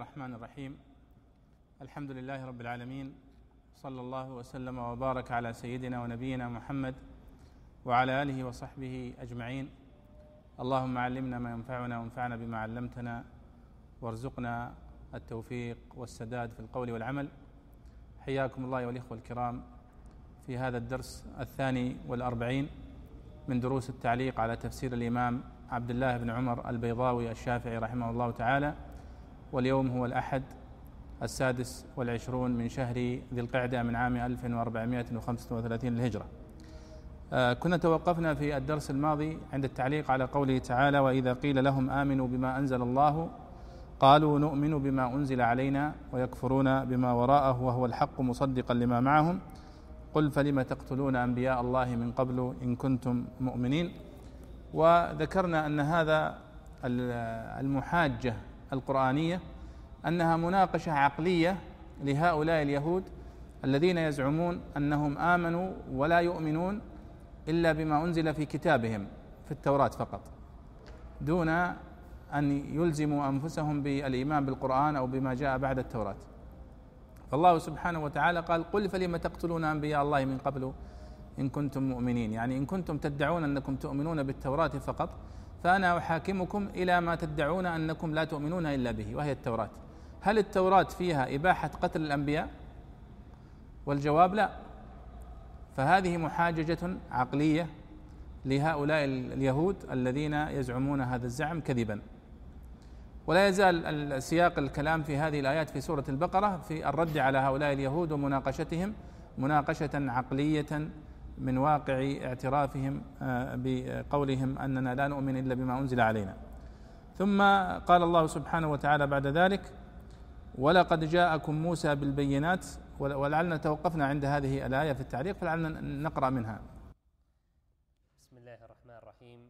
الرحمن الرحيم. الحمد لله رب العالمين. صلى الله وسلم وبارك على سيدنا ونبينا محمد وعلى آله وصحبه أجمعين. اللهم علمنا ما ينفعنا وانفعنا بما علمتنا. وارزقنا التوفيق والسداد في القول والعمل. حياكم الله والإخوة الكرام في هذا الدرس الثاني والأربعين من دروس التعليق على تفسير الإمام عبد الله بن عمر البيضاوي الشافعي رحمه الله تعالى. واليوم هو الأحد السادس والعشرون من شهر ذي القعدة من عام 1435 للهجرة. آه، كنا توقفنا في الدرس الماضي عند التعليق على قوله تعالى وإذا قيل لهم آمنوا بما أنزل الله قالوا نؤمن بما أنزل علينا ويكفرون بما وراءه وهو الحق مصدقا لما معهم. قل فلم تقتلون أنبياء الله من قبل إن كنتم مؤمنين؟ وذكرنا أن هذا المحاجة القرآنية أنها مناقشة عقلية لهؤلاء اليهود الذين يزعمون أنهم آمنوا ولا يؤمنون إلا بما أنزل في كتابهم في التوراة فقط. دون أن يلزموا أنفسهم بالإيمان بالقرآن أو بما جاء بعد التوراة. فالله سبحانه وتعالى قال قل فلم تقتلون أنبياء الله من قبل إن كنتم مؤمنين؟ يعني إن كنتم تدعون أنكم تؤمنون بالتوراة فقط فأنا أحاكمكم إلى ما تدعون أنكم لا تؤمنون إلا به وهي التوراة. هل التوراة فيها إباحة قتل الأنبياء؟ والجواب لا. فهذه محاججة عقلية لهؤلاء اليهود الذين يزعمون هذا الزعم كذبا. ولا يزال سياق الكلام في هذه الآيات في سورة البقرة في الرد على هؤلاء اليهود ومناقشتهم مناقشة عقلية من واقع اعترافهم آه، بقولهم أننا لا نؤمن إلا بما أنزل علينا. ثم قال الله سبحانه وتعالى بعد ذلك ولقد جاءكم موسى بالبينات ولعلنا توقفنا عند هذه الآية في التعليق فلعلنا نقرأ منها. بسم الله الرحمن الرحيم.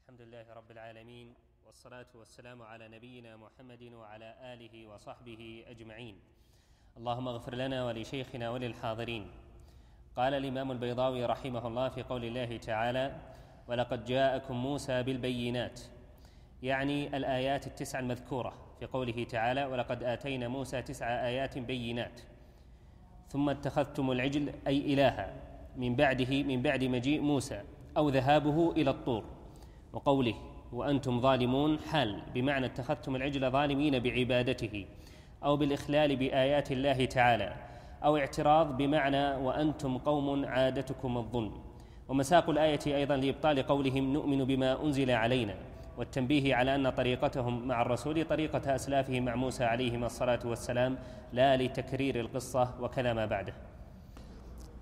الحمد لله رب العالمين والصلاة والسلام على نبينا محمد وعلى آله وصحبه أجمعين. اللهم اغفر لنا ولشيخنا وللحاضرين. قال الإمام البيضاوي رحمه الله في قول الله تعالى ولقد جاءكم موسى بالبينات. يعني الآيات التسع المذكورة في قوله تعالى ولقد آتينا موسى تسع آيات بينات ثم اتخذتم العجل أي إلها من بعده من بعد مجيء موسى أو ذهابه إلى الطور. وقوله وأنتم ظالمون حال بمعنى اتخذتم العجل ظالمين بعبادته أو بالإخلال بآيات الله تعالى. أو اعتراض بمعنى وأنتم قوم عادتكم الظلم. ومساق الآية أيضا لإبطال قولهم نؤمن بما أنزل علينا والتنبيه على أن طريقتهم مع الرسول طريقة أسلافهم مع موسى عليهما الصلاة والسلام لا لتكرير القصة وكذا ما بعده.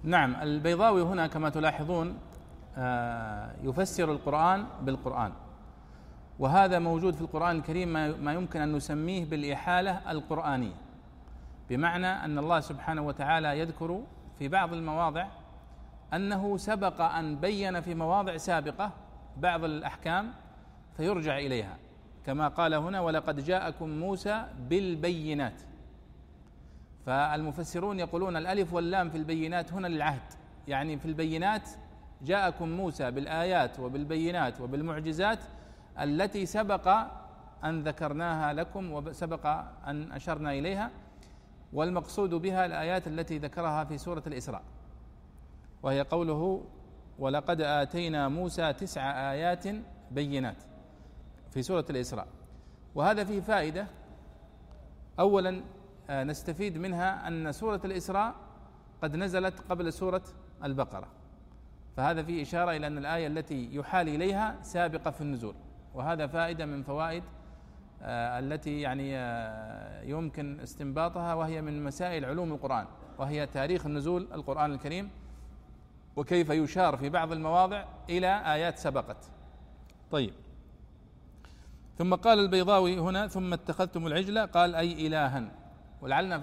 نعم البيضاوي هنا كما تلاحظون آه، يفسر القرآن بالقرآن. وهذا موجود في القرآن الكريم ما يمكن أن نسميه بالإحالة القرآنية. بمعنى أن الله سبحانه وتعالى يذكر في بعض المواضع أنه سبق أن بين في مواضع سابقة بعض الأحكام فيرجع إليها. كما قال هنا ولقد جاءكم موسى بالبينات فالمفسرون يقولون الألف واللام في البينات هنا للعهد. يعني في البينات جاءكم موسى بالآيات وبالبينات وبالمعجزات التي سبق أن ذكرناها لكم وسبق أن أشرنا إليها. والمقصود بها الآيات التي ذكرها في سورة الإسراء وهي قوله ولقد آتينا موسى تسع آيات بينات في سورة الإسراء. وهذا فيه فائدة. اولا آه، نستفيد منها أن سورة الإسراء قد نزلت قبل سورة البقرة. فهذا فيه إشارة إلى أن الآية التي يحال إليها سابقة في النزول. وهذا فائدة من فوائد التي يعني آه، يمكن استنباطها وهي من مسائل علوم القرآن وهي تاريخ نزول القرآن الكريم وكيف يشار في بعض المواضع إلى آيات سبقت. طيب. ثم قال البيضاوي هنا ثم اتخذتم العجل قال أي إلها. ولعلنا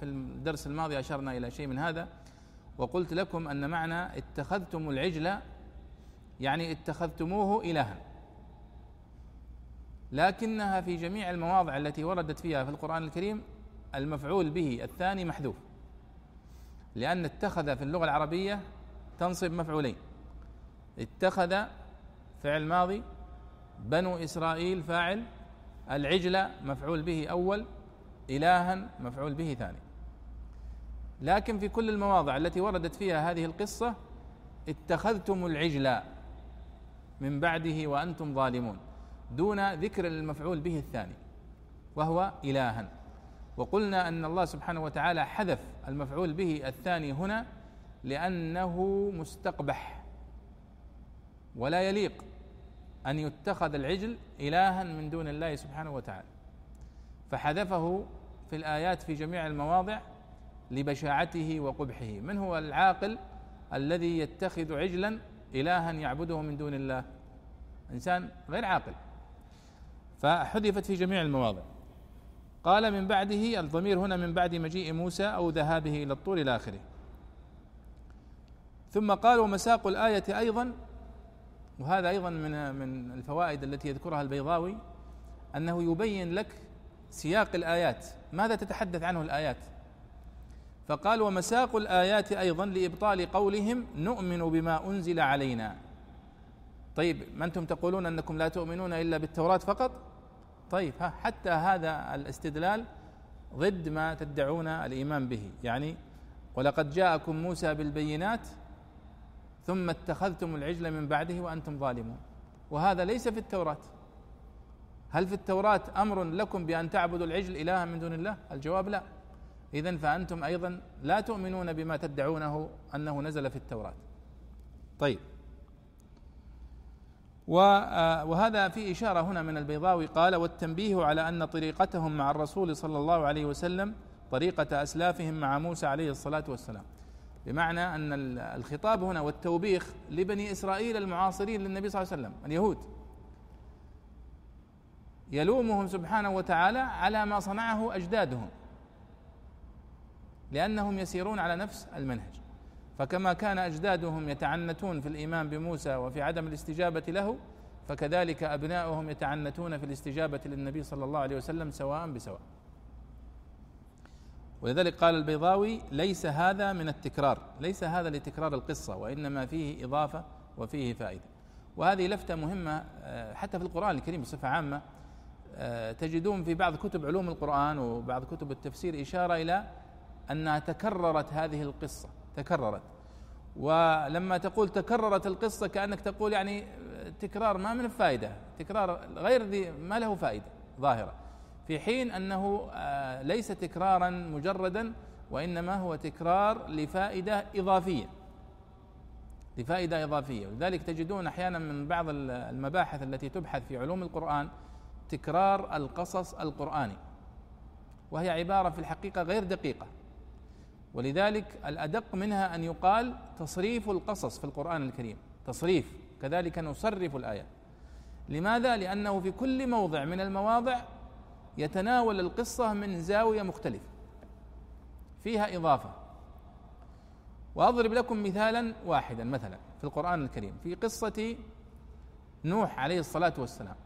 في الدرس الماضي أشرنا إلى شيء من هذا وقلت لكم أن معنى اتخذتم العجل يعني اتخذتموه إلها. لكنها في جميع المواضع التي وردت فيها في القرآن الكريم المفعول به الثاني محذوف لأن اتخذ في اللغة العربية تنصب مفعولين. اتخذ فعل ماضي بنو إسرائيل فاعل العجل مفعول به أول إلها مفعول به ثاني. لكن في كل المواضع التي وردت فيها هذه القصة اتخذتم العجل من بعده وأنتم ظالمون. دون ذكر المفعول به الثاني وهو إلها. وقلنا أن الله سبحانه وتعالى حذف المفعول به الثاني هنا لأنه مستقبح ولا يليق أن يتخذ العجل إلها من دون الله سبحانه وتعالى. فحذفه في الآيات في جميع المواضع لبشاعته وقبحه. من هو العاقل الذي يتخذ عجلا إلها يعبده من دون الله؟ إنسان غير عاقل. فحذفت في جميع المواضع. قال من بعده الضمير هنا من بعد مجيء موسى أو ذهابه إلى الطور إلى آخره. ثم قال ومساق الآية أيضا وهذا أيضا من من الفوائد التي يذكرها البيضاوي أنه يبين لك سياق الآيات. ماذا تتحدث عنه الآيات؟ فقال ومساق الآيات أيضا لإبطال قولهم نؤمن بما أنزل علينا. طيب ما أنتم تقولون أنكم لا تؤمنون إلا بالتوراة فقط؟ طيب حتى هذا الاستدلال ضد ما تدعون الإيمان به. يعني ولقد جاءكم موسى بالبينات ثم اتخذتم العجل من بعده وأنتم ظالمون. وهذا ليس في التوراة. هل في التوراة أمر لكم بأن تعبدوا العجل إلها من دون الله؟ الجواب لا. إذا فأنتم أيضا لا تؤمنون بما تدعونه أنه نزل في التوراة. طيب. وهذا في إشارة هنا من البيضاوي. قال والتنبيه على أن طريقتهم مع الرسول صلى الله عليه وسلم طريقة أسلافهم مع موسى عليه الصلاة والسلام. بمعنى أن الخطاب هنا والتوبيخ لبني إسرائيل المعاصرين للنبي صلى الله عليه وسلم اليهود. يلومهم سبحانه وتعالى على ما صنعه أجدادهم لأنهم يسيرون على نفس المنهج. فكما كان أجدادهم يتعنتون في الإيمان بموسى وفي عدم الاستجابة له فكذلك أبناؤهم يتعنتون في الاستجابة للنبي صلى الله عليه وسلم سواء بسواء. ولذلك قال البيضاوي ليس هذا من التكرار ليس هذا لتكرار القصة وإنما فيه إضافة وفيه فائدة. وهذه لفتة مهمة آه، حتى في القرآن الكريم بصفة عامة آه، تجدون في بعض كتب علوم القرآن وبعض كتب التفسير إشارة إلى أنها تكررت هذه القصة. تكررت. ولما تقول تكررت القصة كأنك تقول يعني تكرار ما من فائدة. تكرار غير ذي ما له فائدة ظاهرة. في حين أنه آه، ليس تكرارا مجردا وإنما هو تكرار لفائدة إضافية. لفائدة إضافية. ولذلك تجدون أحيانا من بعض المباحث التي تبحث في علوم القرآن تكرار القصص القرآني. وهي عبارة في الحقيقة غير دقيقة. ولذلك الأدق منها أن يقال تصريف القصص في القرآن الكريم. تصريف. كذلك نصرف الآيات لماذا؟ لأنه في كل موضع من المواضع يتناول القصة من زاوية مختلفة. فيها إضافة. وأضرب لكم مثالا واحدا مثلا في القرآن الكريم. في قصة نوح عليه الصلاة والسلام.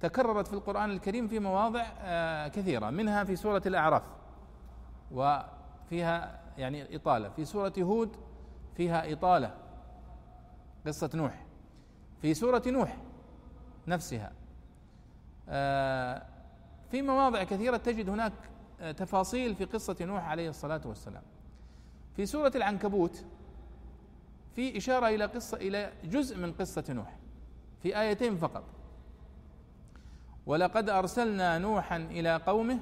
تكررت في القرآن الكريم في مواضع آه، كثيرة. منها في سورة الأعراف. وفيها يعني إطالة. في سورة هود فيها إطالة. قصة نوح. في سورة نوح نفسها. آه، في مواضع كثيرة تجد هناك آه، تفاصيل في قصة نوح عليه الصلاة والسلام. في سورة العنكبوت في إشارة إلى قصة إلى جزء من قصة نوح. في آيتين فقط. ولقد أرسلنا نوحا إلى قومه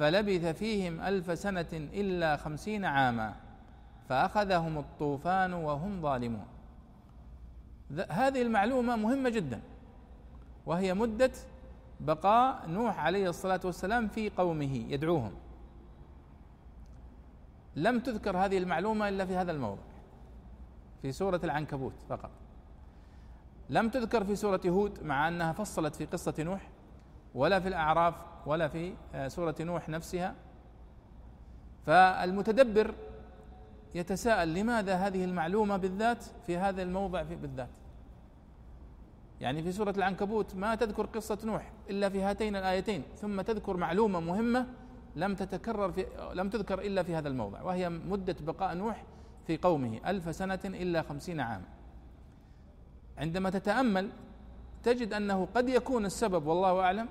فلبث فيهم ألف سنة إلا خمسين عاما فأخذهم الطوفان وهم ظالمون. هذه المعلومة مهمة جدا وهي مدة بقاء نوح عليه الصلاة والسلام في قومه يدعوهم. لم تذكر هذه المعلومة إلا في هذا الموضع في سورة العنكبوت فقط. لم تذكر في سورة هود مع أنها فصلت في قصة نوح ولا في الأعراف ولا في آه، سورة نوح نفسها. فالمتدبر يتساءل لماذا هذه المعلومة بالذات في هذا الموضع في بالذات. يعني في سورة العنكبوت ما تذكر قصة نوح إلا في هاتين الآيتين ثم تذكر معلومة مهمة لم تتكرر في لم تذكر إلا في هذا الموضع وهي مدة بقاء نوح في قومه ألف سنة إلا خمسين عاما. عندما تتأمل تجد أنه قد يكون السبب والله أعلم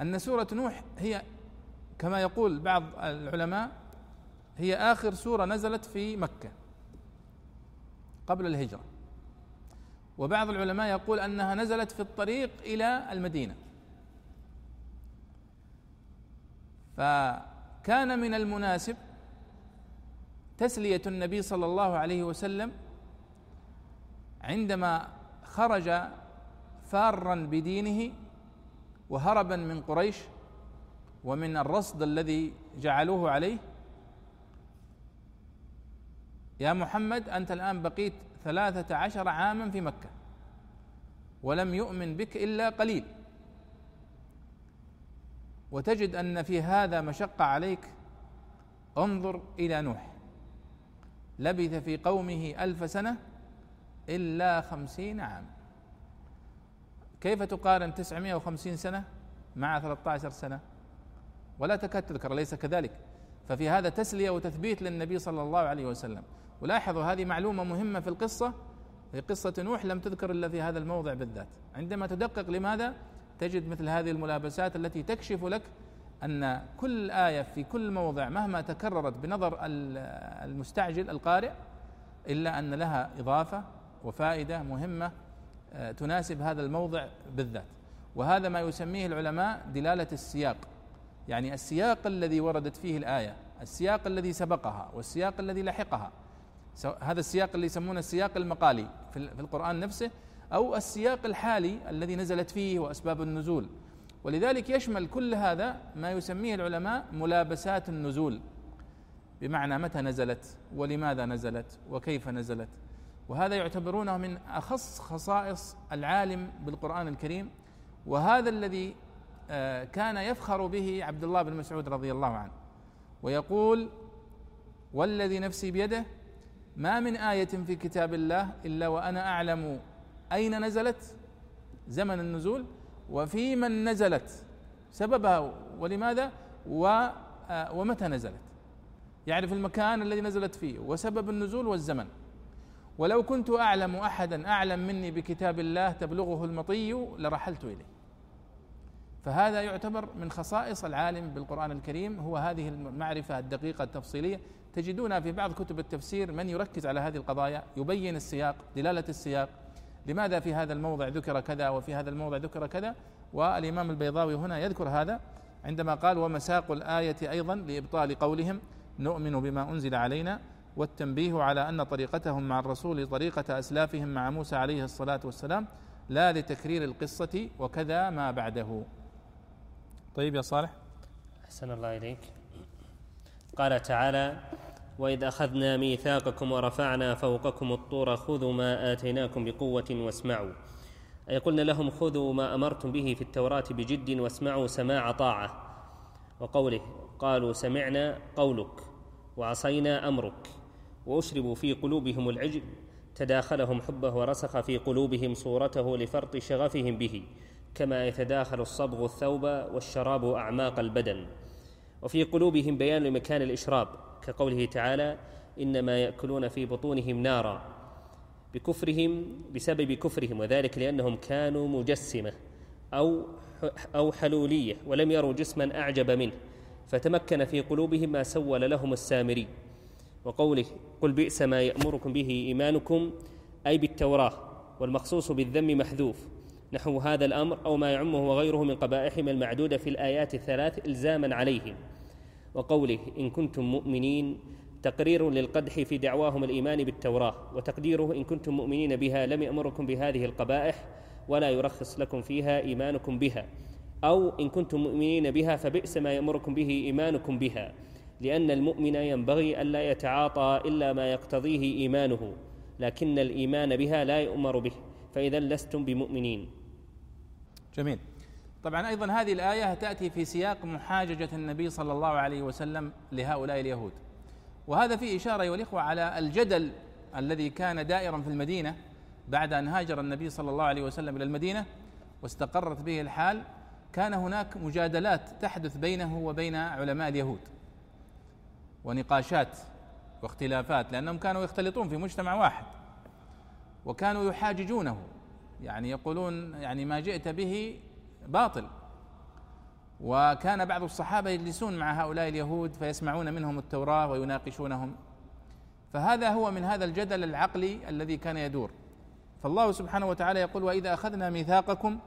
أن سورة نوح هي كما يقول بعض العلماء هي آخر سورة نزلت في مكة قبل الهجرة. وبعض العلماء يقول أنها نزلت في الطريق إلى المدينة. فكان من المناسب تسلية النبي صلى الله عليه وسلم عندما خرج فارا بدينه وهربا من قريش ومن الرصد الذي جعلوه عليه. يا محمد أنت الآن بقيت ثلاثة عشر عاما في مكة ولم يؤمن بك إلا قليل. وتجد أن في هذا مشقة عليك. انظر إلى نوح. لبث في قومه ألف سنة إلا خمسين عام كيف تقارن تسعمائة وخمسين سنة مع ثلاثة عشر سنة؟ ولا تكاد تذكر ليس كذلك. ففي هذا تسلية وتثبيت للنبي صلى الله عليه وسلم. ولاحظوا هذه معلومة مهمة في القصة في قصة نوح لم تذكر الا في هذا الموضع بالذات. عندما تدقق لماذا؟ تجد مثل هذه الملابسات التي تكشف لك أن كل آية في كل موضع مهما تكررت بنظر المستعجل القارئ إلا أن لها إضافة وفائدة مهمة آه، تناسب هذا الموضع بالذات. وهذا ما يسميه العلماء دلالة السياق. يعني السياق الذي وردت فيه الآية السياق الذي سبقها والسياق الذي لحقها. هذا السياق اللي يسمونه السياق المقالي في القرآن نفسه أو السياق الحالي الذي نزلت فيه وأسباب النزول. ولذلك يشمل كل هذا ما يسميه العلماء ملابسات النزول. بمعنى متى نزلت ولماذا نزلت وكيف نزلت. وهذا يعتبرونه من أخص خصائص العالم بالقرآن الكريم وهذا الذي آه، كان يفخر به عبد الله بن مسعود رضي الله عنه ويقول والذي نفسي بيده ما من آية في كتاب الله إلا وأنا أعلم أين نزلت زمن النزول وفي من نزلت سببها ولماذا؟ آه، ومتى نزلت؟ يعرف المكان الذي نزلت فيه وسبب النزول والزمن. ولو كنت أعلم أحدا أعلم مني بكتاب الله تبلغه المطي لرحلت إليه. فهذا يعتبر من خصائص العالم بالقرآن الكريم. هو هذه المعرفة الدقيقة التفصيلية. تجدونها في بعض كتب التفسير من يركز على هذه القضايا يبين السياق دلالة السياق. لماذا في هذا الموضع ذكر كذا وفي هذا الموضع ذكر كذا؟ والإمام البيضاوي هنا يذكر هذا عندما قال ومساق الآية أيضا لإبطال قولهم. نؤمن بما أنزل علينا. والتنبيه على أن طريقتهم مع الرسول طريقة أسلافهم مع موسى عليه الصلاة والسلام لا لتكرير القصة وكذا ما بعده. طيب يا صالح. أحسن الله إليك. قال تعالى: وإذ أخذنا ميثاقكم ورفعنا فوقكم الطور خذوا ما آتيناكم بقوة واسمعوا. أي قلنا لهم خذوا ما أمرتم به في التوراة بجد واسمعوا سماع طاعة. وقوله قالوا سمعنا قولك وعصينا أمرك وأشربوا في قلوبهم العجل. تداخلهم حبه ورسخ في قلوبهم صورته لفرط شغفهم به كما يتداخل الصبغ الثوب والشراب أعماق البدن. وفي قلوبهم بيان لمكان الإشراب كقوله تعالى إنما يأكلون في بطونهم نارا بكفرهم بسبب كفرهم وذلك لأنهم كانوا مجسمة أو أو حلولية ولم يروا جسما أعجب منه فتمكن في قلوبهم ما سول لهم السامري. وقوله قل بئس ما يأمركم به إيمانكم أي بالتوراة والمخصوص بالذم محذوف نحو هذا الأمر أو ما يعمه وغيره من قبائحهم المعدودة في الآيات الثلاث إلزاما عليهم. وقوله إن كنتم مؤمنين تقرير للقدح في دعواهم الإيمان بالتوراة وتقديره إن كنتم مؤمنين بها لم يأمركم بهذه القبائح ولا يرخص لكم فيها إيمانكم بها. أو إن كنتم مؤمنين بها فبئس ما يأمركم به إيمانكم بها. لأن المؤمن ينبغي ألا يتعاطى إلا ما يقتضيه إيمانه لكن الإيمان بها لا يؤمر به فإذا لستم بمؤمنين. جميل. طبعا أيضا هذه الآية تأتي في سياق محاججة النبي صلى الله عليه وسلم لهؤلاء اليهود. وهذا فيه إشارة أيها الإخوة على الجدل الذي كان دائرا في المدينة بعد أن هاجر النبي صلى الله عليه وسلم إلى المدينة واستقرت به الحال. كان هناك مجادلات تحدث بينه وبين علماء اليهود. ونقاشات واختلافات لأنهم كانوا يختلطون في مجتمع واحد وكانوا يحاججونه يعني يقولون يعني ما جئت به باطل. وكان بعض الصحابة يجلسون مع هؤلاء اليهود فيسمعون منهم التوراة ويناقشونهم. فهذا هو من هذا الجدل العقلي الذي كان يدور. فالله سبحانه وتعالى يقول وإذا أخذنا ميثاقكم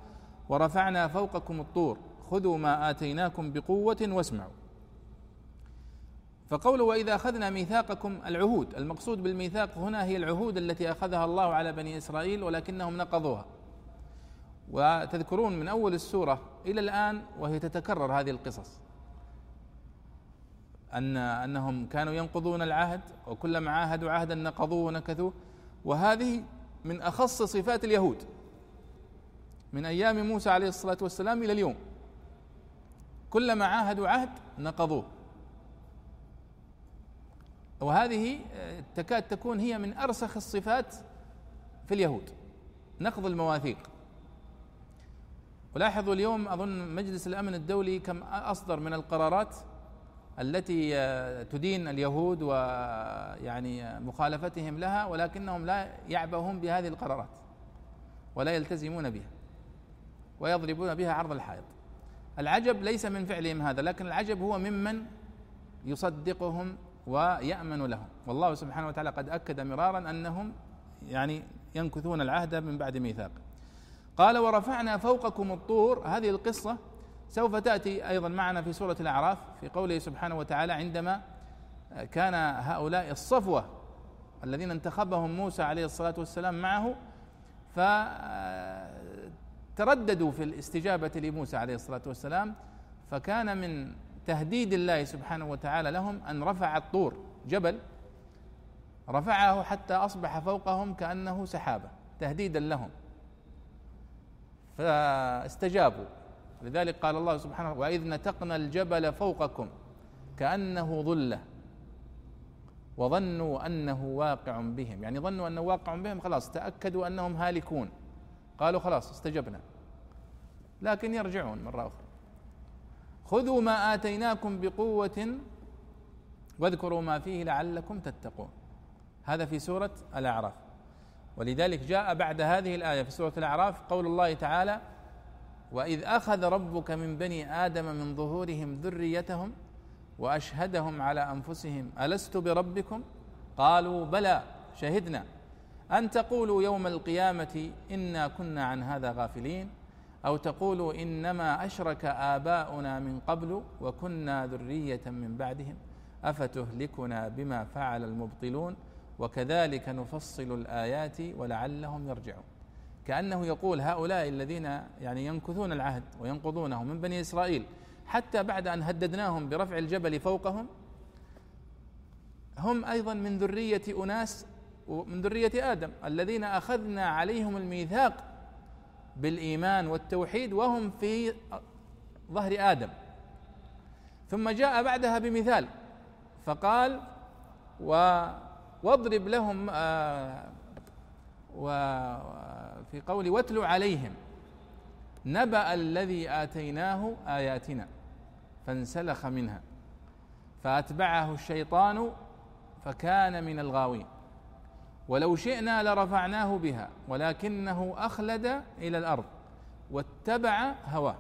ورفعنا فوقكم الطور خذوا ما آتيناكم بقوة واسمعوا. فقوله وإذا أخذنا ميثاقكم العهود المقصود بالميثاق هنا هي العهود التي أخذها الله على بني إسرائيل ولكنهم نقضوها. وتذكرون من أول السورة إلى الآن وهي تتكرر هذه القصص. ان أنهم كانوا ينقضون العهد وكلما عاهدوا عهدا نقضوه ونكثوه. وهذه من أخص صفات اليهود. من أيام موسى عليه الصلاة والسلام إلى اليوم. كلما عاهدوا عهد نقضوه. وهذه تكاد تكون هي من أرسخ الصفات في اليهود. نقض المواثيق. ولاحظوا اليوم أظن مجلس الأمن الدولي كم أصدر من القرارات التي تدين اليهود ويعني مخالفتهم لها ولكنهم لا يعبهون بهذه القرارات ولا يلتزمون بها ويضربون بها عرض الحائط. العجب ليس من فعلهم هذا لكن العجب هو ممن يصدقهم ويأمن لهم. والله سبحانه وتعالى قد أكد مرارا أنهم يعني ينكثون العهد من بعد ميثاق. قال ورفعنا فوقكم الطور. هذه القصة سوف تأتي أيضا معنا في سورة الأعراف في قوله سبحانه وتعالى عندما كان هؤلاء الصفوة الذين انتخبهم موسى عليه الصلاة والسلام معه فترددوا في الاستجابة لموسى عليه الصلاة والسلام فكان من تهديد الله سبحانه وتعالى لهم أن رفع الطور جبل رفعه حتى أصبح فوقهم كأنه سحابة تهديدا لهم. فاستجابوا. لذلك قال الله سبحانه وإذ نتقنا الجبل فوقكم كأنه ظلة وظنوا أنه واقع بهم. يعني ظنوا أنه واقع بهم خلاص تأكدوا أنهم هالكون. قالوا خلاص استجبنا. لكن يرجعون مرة أخرى. خذوا ما آتيناكم بقوة واذكروا ما فيه لعلكم تتقون. هذا في سورة الأعراف. ولذلك جاء بعد هذه الآية في سورة الأعراف قول الله تعالى وإذ أخذ ربك من بني آدم من ظهورهم ذريتهم وأشهدهم على أنفسهم ألست بربكم؟ قالوا بلى شهدنا. أن تقولوا يوم القيامة إنا كنا عن هذا غافلين. أو تقولوا إنما أشرك آباؤنا من قبل وكنا ذرية من بعدهم أفتهلكنا بما فعل المبطلون؟ وكذلك نفصل الآيات ولعلهم يرجعون. كأنه يقول هؤلاء الذين يعني ينكثون العهد وينقضونه من بني إسرائيل حتى بعد أن هددناهم برفع الجبل فوقهم هم أيضا من ذرية أناس من ذرية آدم الذين أخذنا عليهم الميثاق بالإيمان والتوحيد وهم في ظهر آدم. ثم جاء بعدها بمثال فقال و واضرب لهم آه وفي قول واتل عليهم نبأ الذي آتيناه آياتنا فانسلخ منها فأتبعه الشيطان فكان من الغاوين. ولو شئنا لرفعناه بها ولكنه أخلد إلى الأرض واتبع هواه.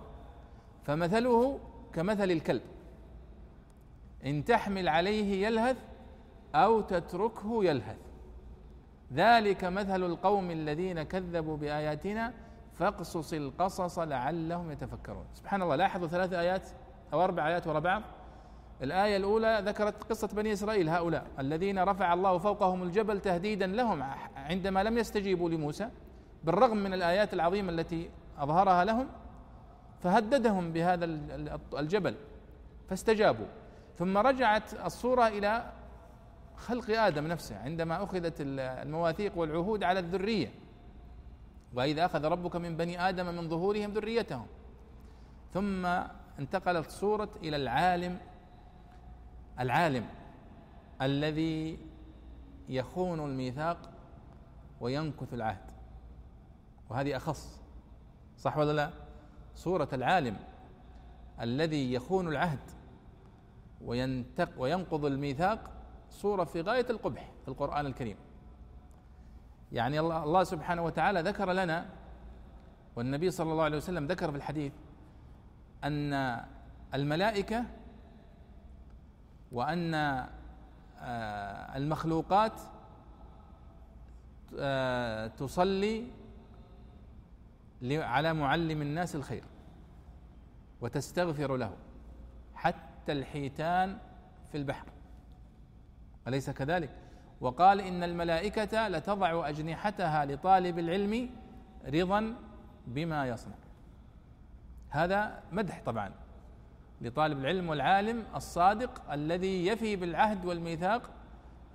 فمثله كمثل الكلب. إن تحمل عليه يلهث أو تتركه يلهث. ذلك مثل القوم الذين كذبوا بآياتنا فاقصص القصص لعلهم يتفكرون. سبحان الله لاحظوا ثلاث آيات أو أربع آيات وراء بعض؟ الآية الأولى ذكرت قصة بني إسرائيل هؤلاء الذين رفع الله فوقهم الجبل تهديدا لهم عندما لم يستجيبوا لموسى بالرغم من الآيات العظيمة التي أظهرها لهم فهددهم بهذا الجبل فاستجابوا. ثم رجعت الصورة إلى خلق آدم نفسه عندما أخذت المواثيق والعهود على الذرية. وإذا أخذ ربك من بني آدم من ظهورهم ذريتهم. ثم انتقلت صورة إلى العالم العالم الذي يخون الميثاق وينكث العهد. وهذه أخص صح ولا لا؟ صورة العالم الذي يخون العهد وينتق وينقض الميثاق صورة في غاية القبح في القرآن الكريم. يعني الله, الله سبحانه وتعالى ذكر لنا والنبي صلى الله عليه وسلم ذكر في الحديث أن الملائكة وأن آه، المخلوقات آه، تصلي على معلم الناس الخير وتستغفر له حتى الحيتان في البحر. أليس كذلك؟ وقال إن الملائكة لتضع أجنحتها لطالب العلم رضا بما يصنع. هذا مدح طبعا. لطالب العلم والعالم الصادق الذي يفي بالعهد والميثاق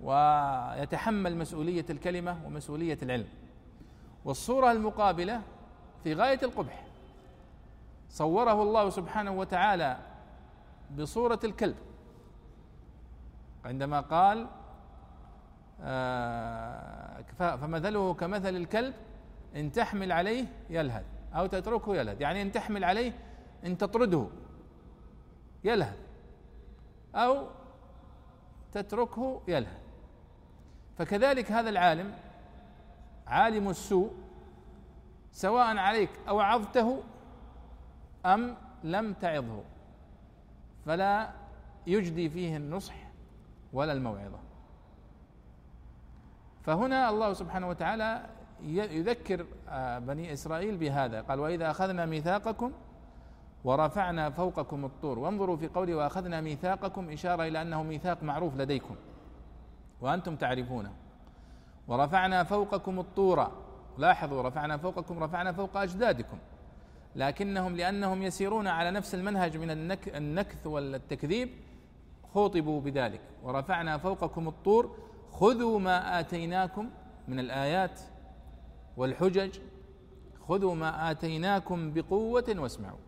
ويتحمل مسؤولية الكلمة ومسؤولية العلم. والصورة المقابلة في غاية القبح. صوره الله سبحانه وتعالى بصورة الكلب. عندما قال آه، فمثله كمثل الكلب إن تحمل عليه يلهث أو تتركه يلهث. يعني إن تحمل عليه إن تطرده. يلهث. أو تتركه يلهث. فكذلك هذا العالم عالم السوء سواء عليك أو عظته أم لم تعظه فلا يجدي فيه النصح ولا الموعظة. فهنا الله سبحانه وتعالى يذكر آه، بني إسرائيل بهذا. قال وإذا أخذنا ميثاقكم ورفعنا فوقكم الطور. وانظروا في قوله وأخذنا ميثاقكم إشارة إلى أنه ميثاق معروف لديكم وأنتم تعرفونه. ورفعنا فوقكم الطور. لاحظوا رفعنا فوقكم رفعنا فوق أجدادكم. لكنهم لأنهم يسيرون على نفس المنهج من النكث والتكذيب خوطبوا بذلك. ورفعنا فوقكم الطور. خذوا ما آتيناكم من الآيات والحجج. خذوا ما آتيناكم بقوة واسمعوا.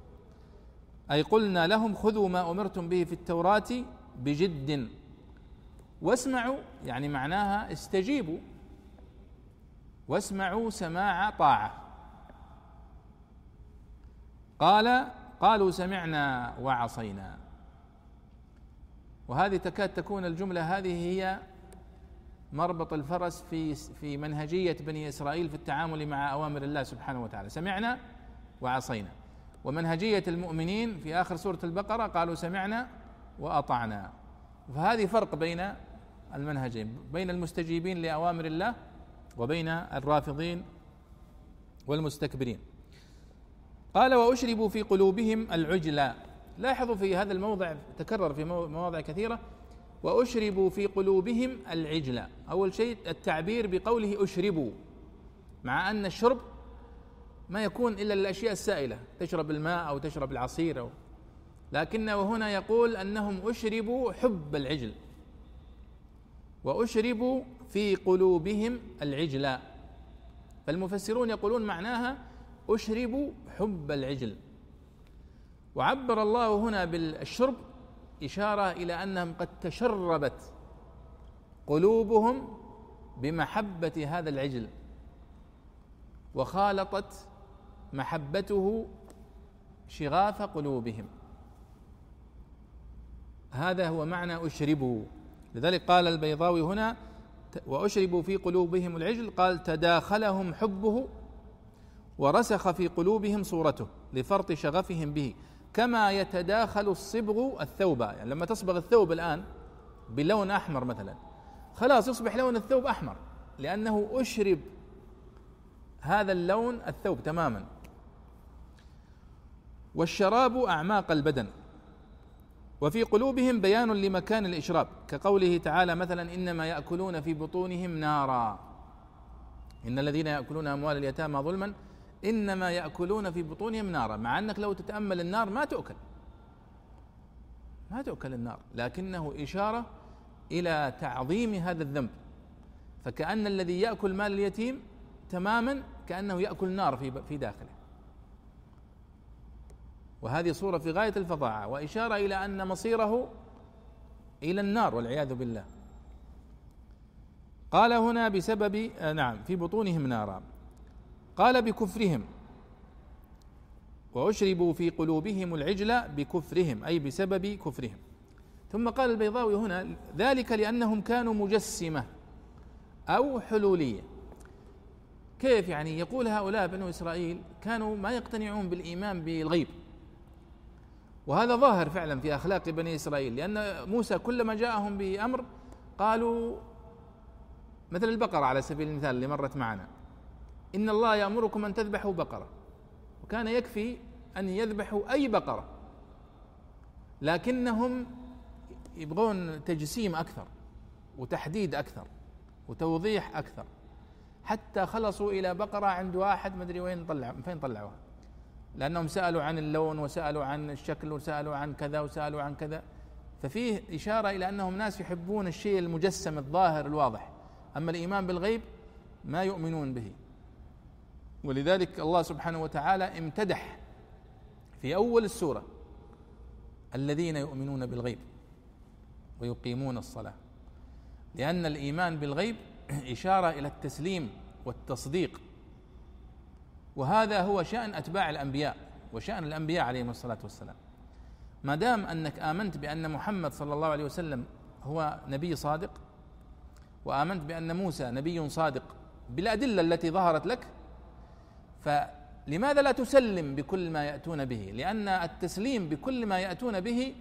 أي قلنا لهم خذوا ما أمرتم به في التوراة بجد. واسمعوا يعني معناها استجيبوا. واسمعوا سماع طاعة. قال قالوا سمعنا وعصينا. وهذه تكاد تكون الجملة هذه هي مربط الفرس في في منهجية بني إسرائيل في التعامل مع أوامر الله سبحانه وتعالى. سمعنا وعصينا. ومنهجية المؤمنين في آخر سورة البقرة قالوا سمعنا وأطعنا. فهذه فرق بين المنهجين بين المستجيبين لأوامر الله وبين الرافضين والمستكبرين. قال وأشربوا في قلوبهم العجلة لاحظوا في هذا الموضع تكرر في مواضع كثيرة. وأشربوا في قلوبهم العجلة أول شيء التعبير بقوله أشربوا. مع أن الشرب ما يكون إلا الاشياء السائلة تشرب الماء أو تشرب العصير أو. لكنه هنا يقول أنهم أشربوا حب العجل. وأشربوا في قلوبهم العجل. فالمفسرون يقولون معناها أشربوا حب العجل. وعبر الله هنا بالشرب إشارة إلى أنهم قد تشربت قلوبهم بمحبة هذا العجل. وخالطت محبته شغاف قلوبهم. هذا هو معنى أشربوا. لذلك قال البيضاوي هنا وأشربوا في قلوبهم العجل قال تداخلهم حبه ورسخ في قلوبهم صورته لفرط شغفهم به. كما يتداخل الصبغ الثوب. يعني لما تصبغ الثوب الآن بلون أحمر مثلا خلاص يصبح لون الثوب أحمر لأنه أشرب هذا اللون الثوب تماما. والشراب أعماق البدن. وفي قلوبهم بيان لمكان الإشراب كقوله تعالى مثلا إنما يأكلون في بطونهم نارا. إن الذين يأكلون أموال اليتامى ظلما إنما يأكلون في بطونهم نارا. مع أنك لو تتأمل النار ما تؤكل. ما تؤكل النار. لكنه إشارة إلى تعظيم هذا الذنب. فكأن الذي يأكل مال اليتيم تماما كأنه يأكل نار في في داخله. وهذه صورة في غاية الفظاعة وإشارة إلى أن مصيره إلى النار والعياذ بالله. قال هنا بسبب آه، نعم في بطونهم نارا. قال بكفرهم. وأشربوا في قلوبهم العجل بكفرهم أي بسبب كفرهم. ثم قال البيضاوي هنا ذلك لأنهم كانوا مجسمة أو حلولية. كيف يعني؟ يقول هؤلاء بنو إسرائيل كانوا ما يقتنعون بالإيمان بالغيب. وهذا ظاهر فعلا في أخلاق بني إسرائيل لأن موسى كلما جاءهم بأمر قالوا مثل البقرة على سبيل المثال اللي مرت معنا إن الله يأمركم أن تذبحوا بقرة وكان يكفي أن يذبحوا أي بقرة لكنهم يبغون تجسيم أكثر وتحديد أكثر وتوضيح أكثر حتى خلصوا إلى بقرة عند واحد مدري وين طلع فين طلعوها. لأنهم سألوا عن اللون وسألوا عن الشكل وسألوا عن كذا وسألوا عن كذا. ففيه إشارة إلى أنهم ناس يحبون الشيء المجسم الظاهر الواضح. أما الإيمان بالغيب ما يؤمنون به. ولذلك الله سبحانه وتعالى امتدح في أول السورة الذين يؤمنون بالغيب ويقيمون الصلاة. لأن الإيمان بالغيب إشارة إلى التسليم والتصديق. وهذا هو شأن أتباع الأنبياء وشأن الأنبياء عليهم الصلاة والسلام. ما دام أنك آمنت بأن محمد صلى الله عليه وسلم هو نبي صادق وآمنت بأن موسى نبي صادق بالأدلة التي ظهرت لك فلماذا لا تسلم بكل ما يأتون به؟ لأن التسليم بكل ما يأتون به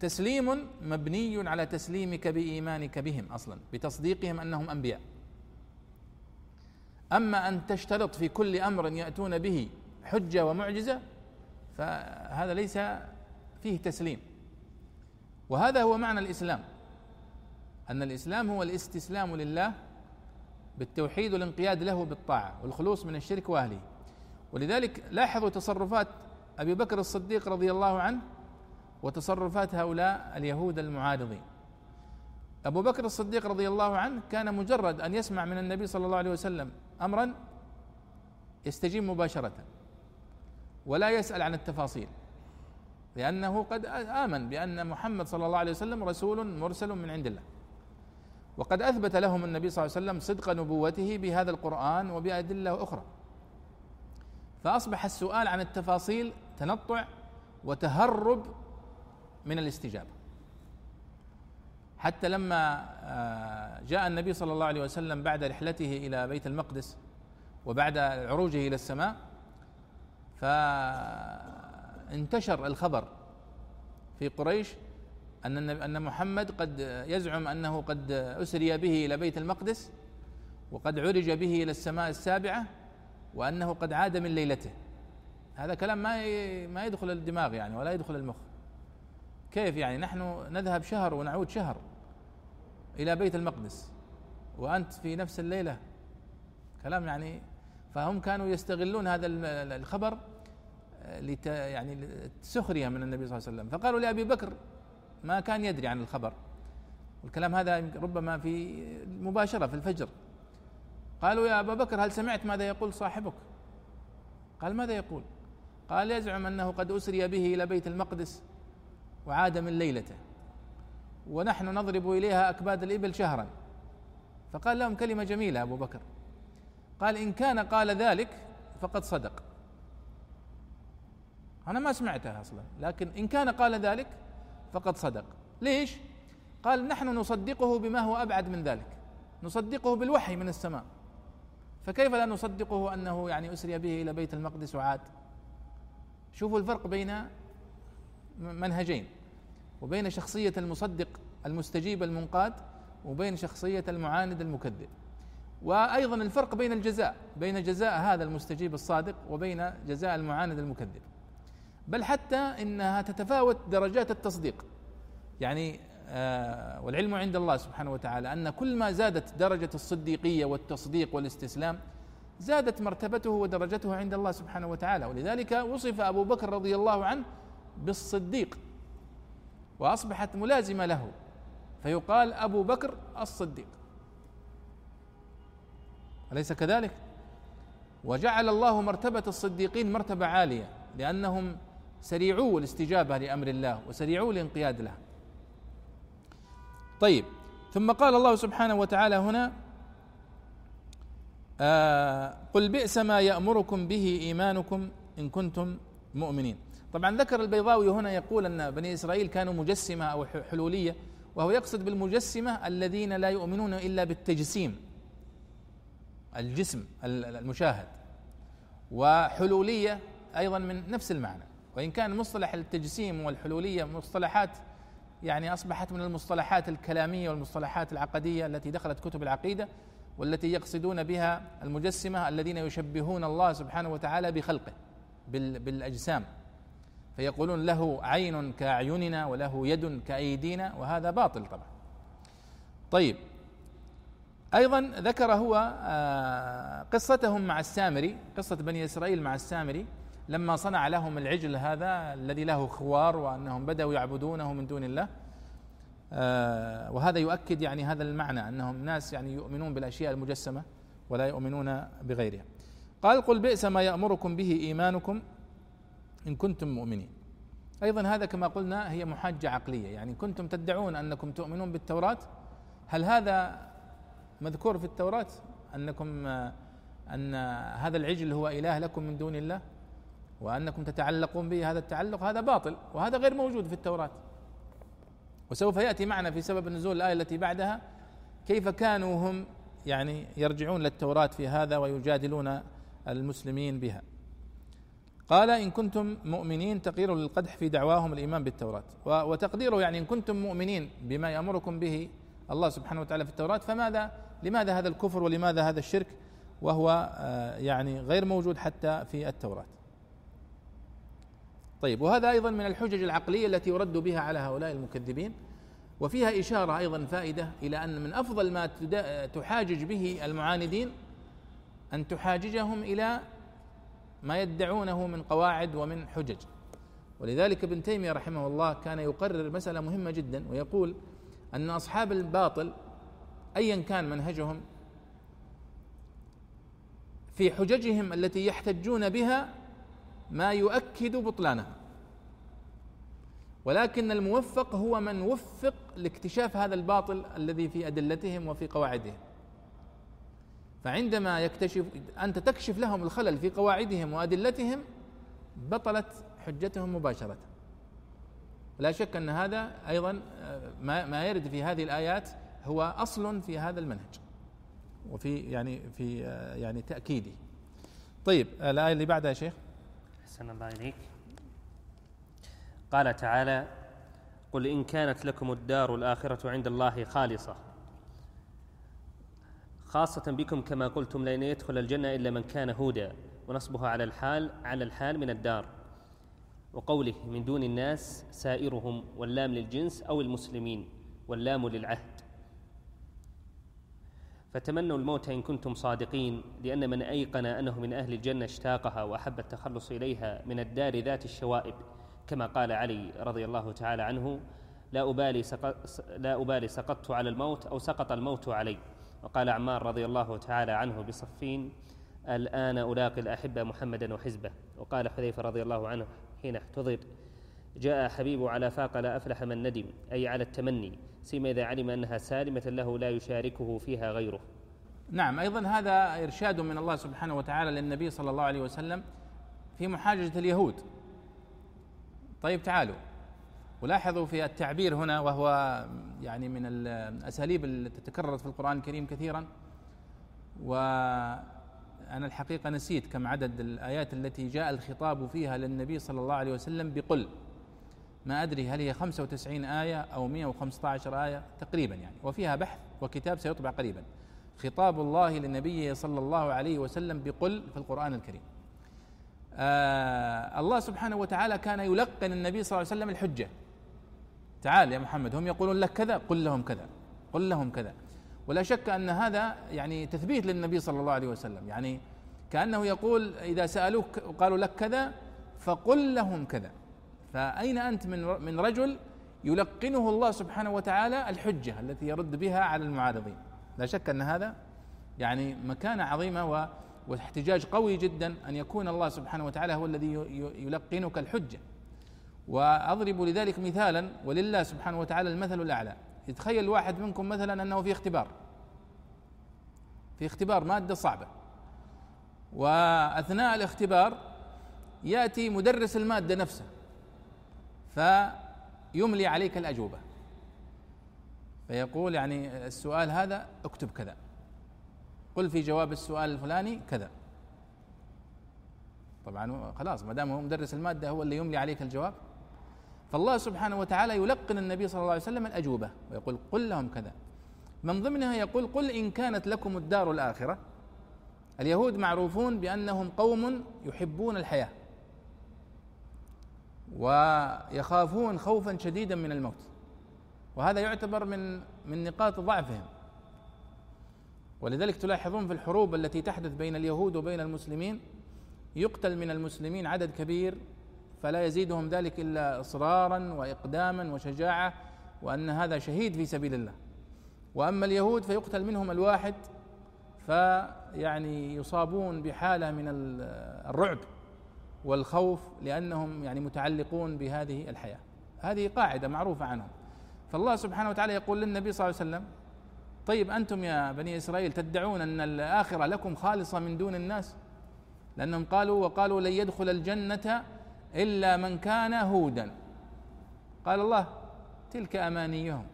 تسليم مبني على تسليمك بإيمانك بهم أصلا بتصديقهم أنهم أنبياء. أما أن تشترط في كل أمر يأتون به حجة ومعجزة فهذا ليس فيه تسليم. وهذا هو معنى الإسلام. أن الإسلام هو الاستسلام لله بالتوحيد والانقياد له بالطاعة والخلوص من الشرك وأهله. ولذلك لاحظوا تصرفات أبي بكر الصديق رضي الله عنه وتصرفات هؤلاء اليهود المعارضين. أبو بكر الصديق رضي الله عنه كان مجرد أن يسمع من النبي صلى الله عليه وسلم امرا يستجيب مباشرة ولا يسأل عن التفاصيل لأنه قد آمن بأن محمد صلى الله عليه وسلم رسول مرسل من عند الله. وقد أثبت لهم النبي صلى الله عليه وسلم صدق نبوته بهذا القرآن وبأدلة أخرى. فأصبح السؤال عن التفاصيل تنطع وتهرب من الاستجابة. حتى لما آه، جاء النبي صلى الله عليه وسلم بعد رحلته إلى بيت المقدس وبعد عروجه إلى السماء فانتشر الخبر في قريش أن أن محمد قد يزعم أنه قد أسري به إلى بيت المقدس وقد عرج به إلى السماء السابعة وأنه قد عاد من ليلته. هذا كلام ما ما يدخل الدماغ يعني ولا يدخل المخ. كيف يعني؟ نحن نذهب شهر ونعود شهر. إلى بيت المقدس وأنت في نفس الليلة. كلام يعني فهم كانوا يستغلون هذا الخبر لت يعني سخريه من النبي صلى الله عليه وسلم. فقالوا لأبي بكر ما كان يدري عن الخبر. والكلام هذا ربما في مباشرة في الفجر. قالوا يا أبا بكر هل سمعت ماذا يقول صاحبك؟ قال ماذا يقول؟ قال يزعم أنه قد أسري به إلى بيت المقدس وعاد من ليلته. ونحن نضرب إليها أكباد الإبل شهرا. فقال لهم كلمة جميلة أبو بكر. قال إن كان قال ذلك فقد صدق. أنا ما سمعتها أصلا لكن إن كان قال ذلك فقد صدق. ليش؟ قال نحن نصدقه بما هو أبعد من ذلك. نصدقه بالوحي من السماء. فكيف لا نصدقه أنه يعني أسري به إلى بيت المقدس وعاد؟ شوفوا الفرق بين منهجين. وبين شخصية المصدق المستجيب المنقاد وبين شخصية المعاند المكذب. وأيضا الفرق بين الجزاء بين جزاء هذا المستجيب الصادق وبين جزاء المعاند المكذب. بل حتى إنها تتفاوت درجات التصديق. يعني آه والعلم عند الله سبحانه وتعالى أن كل ما زادت درجة الصديقية والتصديق والاستسلام زادت مرتبته ودرجته عند الله سبحانه وتعالى. ولذلك وصف أبو بكر رضي الله عنه بالصديق. وأصبحت ملازمة له. فيقال أبو بكر الصديق. أليس كذلك؟ وجعل الله مرتبة الصديقين مرتبة عالية لأنهم سريعو الاستجابة لأمر الله وسريعو الانقياد له. طيب ثم قال الله سبحانه وتعالى هنا آه قل بئس ما يأمركم به إيمانكم إن كنتم مؤمنين. طبعا ذكر البيضاوي هنا يقول أن بني إسرائيل كانوا مجسمة أو حلولية وهو يقصد بالمجسمة الذين لا يؤمنون إلا بالتجسيم الجسم المشاهد. وحلولية أيضا من نفس المعنى. وإن كان مصطلح التجسيم والحلولية مصطلحات يعني أصبحت من المصطلحات الكلامية والمصطلحات العقدية التي دخلت كتب العقيدة والتي يقصدون بها المجسمة الذين يشبهون الله سبحانه وتعالى بخلقه بالأجسام. فيقولون له عين كأعيننا وله يد كأيدينا وهذا باطل طبعا. طيب أيضا ذكر هو آه، قصتهم مع السامري قصة بني إسرائيل مع السامري لما صنع لهم العجل هذا الذي له خوار وأنهم بدأوا يعبدونه من دون الله. آه، وهذا يؤكد يعني هذا المعنى أنهم ناس يعني يؤمنون بالأشياء المجسمة ولا يؤمنون بغيرها. قال قل بئس ما يأمركم به إيمانكم إن كنتم مؤمنين. أيضا هذا كما قلنا هي محاجة عقلية يعني كنتم تدعون أنكم تؤمنون بالتوراة هل هذا مذكور في التوراة؟ أنكم أن هذا العجل هو إله لكم من دون الله وأنكم تتعلقون به هذا التعلق هذا باطل وهذا غير موجود في التوراة. وسوف يأتي معنا في سبب نزول الآية التي بعدها كيف كانوا هم يعني يرجعون للتوراة في هذا ويجادلون المسلمين بها. قال إن كنتم مؤمنين تقرير للقدح في دعواهم الإيمان بالتوراة. وتقديره يعني إن كنتم مؤمنين بما يأمركم به الله سبحانه وتعالى في التوراة فماذا لماذا هذا الكفر ولماذا هذا الشرك؟ وهو آه، يعني غير موجود حتى في التوراة. طيب وهذا أيضا من الحجج العقلية التي يرد بها على هؤلاء المكذبين. وفيها إشارة أيضا فائدة إلى أن من أفضل ما تحاجج به المعاندين أن تحاججهم إلى ما يدعونه من قواعد ومن حجج. ولذلك ابن تيمية رحمه الله كان يقرر مسألة مهمة جدا ويقول أن أصحاب الباطل أيا كان منهجهم في حججهم التي يحتجون بها ما يؤكد بطلانها. ولكن الموفق هو من وفق لاكتشاف هذا الباطل الذي في أدلتهم وفي قواعدهم. فعندما يكتشف أنت تكشف لهم الخلل في قواعدهم وأدلتهم بطلت حجتهم مباشرة. لا شك أن هذا أيضا آه، ما يرد في هذه الآيات هو أصل في هذا المنهج. وفي يعني في يعني تاكيده طيب الآية اللي بعدها يا شيخ؟ أحسن الله إليك. قال تعالى قل إن كانت لكم الدار الآخرة عند الله خالصة. خاصة بكم كما قلتم لن يدخل الجنة إلا من كان هودا ونصبها على الحال على الحال من الدار. وقوله من دون الناس سائرهم واللام للجنس أو المسلمين واللام للعهد. فتمنوا الموت إن كنتم صادقين لأن من أيقن أنه من أهل الجنة اشتاقها وأحب التخلص إليها من الدار ذات الشوائب. كما قال علي رضي الله تعالى عنه لا أبالي سقط لا أبالي سقطت على الموت أو سقط الموت علي. وقال عمار رضي الله تعالى عنه بصفين الآن ألاقي الأحبة محمدا وحزبه. وقال حذيفة رضي الله عنه حين احتضر جاء حبيب على فاق لا أفلح من ندم أي على التمني سيما إذا علم أنها سالمة له لا يشاركه فيها غيره. نعم أيضا هذا إرشاد من الله سبحانه وتعالى للنبي صلى الله عليه وسلم في محاججة اليهود. طيب تعالوا. ولاحظوا في التعبير هنا وهو يعني من الأساليب التي تكررت في القرآن الكريم كثيرا و أنا الحقيقة نسيت كم عدد الآيات التي جاء الخطاب فيها للنبي صلى الله عليه وسلم بقل. ما أدري هل هي 95 آية أو 115 آية تقريبا يعني. وفيها بحث وكتاب سيطبع قريبا. خطاب الله لنبيه صلى الله عليه وسلم بقل في القرآن الكريم. آه الله سبحانه وتعالى كان يلقن النبي صلى الله عليه وسلم الحجة. تعال يا محمد هم يقولون لك كذا قل لهم كذا قل لهم كذا. ولا شك أن هذا يعني تثبيت للنبي صلى الله عليه وسلم. يعني كأنه يقول إذا سألوك قالوا لك كذا فقل لهم كذا. فأين أنت من من رجل يلقنه الله سبحانه وتعالى الحجة التي يرد بها على المعارضين؟ لا شك أن هذا يعني مكانة عظيمة واحتجاج قوي جدا أن يكون الله سبحانه وتعالى هو الذي يلقنك الحجة. وأضرب لذلك مثالا ولله سبحانه وتعالى المثل الأعلى. يتخيل واحد منكم مثلا أنه في اختبار. في اختبار مادة صعبة. وأثناء الاختبار يأتي مدرس المادة نفسه فيملي عليك الأجوبة. فيقول يعني السؤال هذا اكتب كذا. قل في جواب السؤال الفلاني كذا. طبعا خلاص ما دام هو مدرس المادة هو اللي يملي عليك الجواب. فالله سبحانه وتعالى يلقن النبي صلى الله عليه وسلم الاجوبه ويقول قل لهم كذا. من ضمنها يقول قل إن كانت لكم الدار الآخرة. اليهود معروفون بأنهم قوم يحبون الحياة. ويخافون خوفا شديدا من الموت. وهذا يعتبر من من نقاط ضعفهم. ولذلك تلاحظون في الحروب التي تحدث بين اليهود وبين المسلمين يقتل من المسلمين عدد كبير فلا يزيدهم ذلك إلا إصرارا وإقداما وشجاعة وأن هذا شهيد في سبيل الله. وأما اليهود فيقتل منهم الواحد فيعني يصابون بحالة من الرعب والخوف لأنهم يعني متعلقون بهذه الحياة. هذه قاعدة معروفة عنهم. فالله سبحانه وتعالى يقول للنبي صلى الله عليه وسلم طيب أنتم يا بني إسرائيل تدعون أن الآخرة لكم خالصة من دون الناس؟ لأنهم قالوا وقالوا لن يدخل الجنة إلا من كان هودا. قال الله تلك أمانيهم.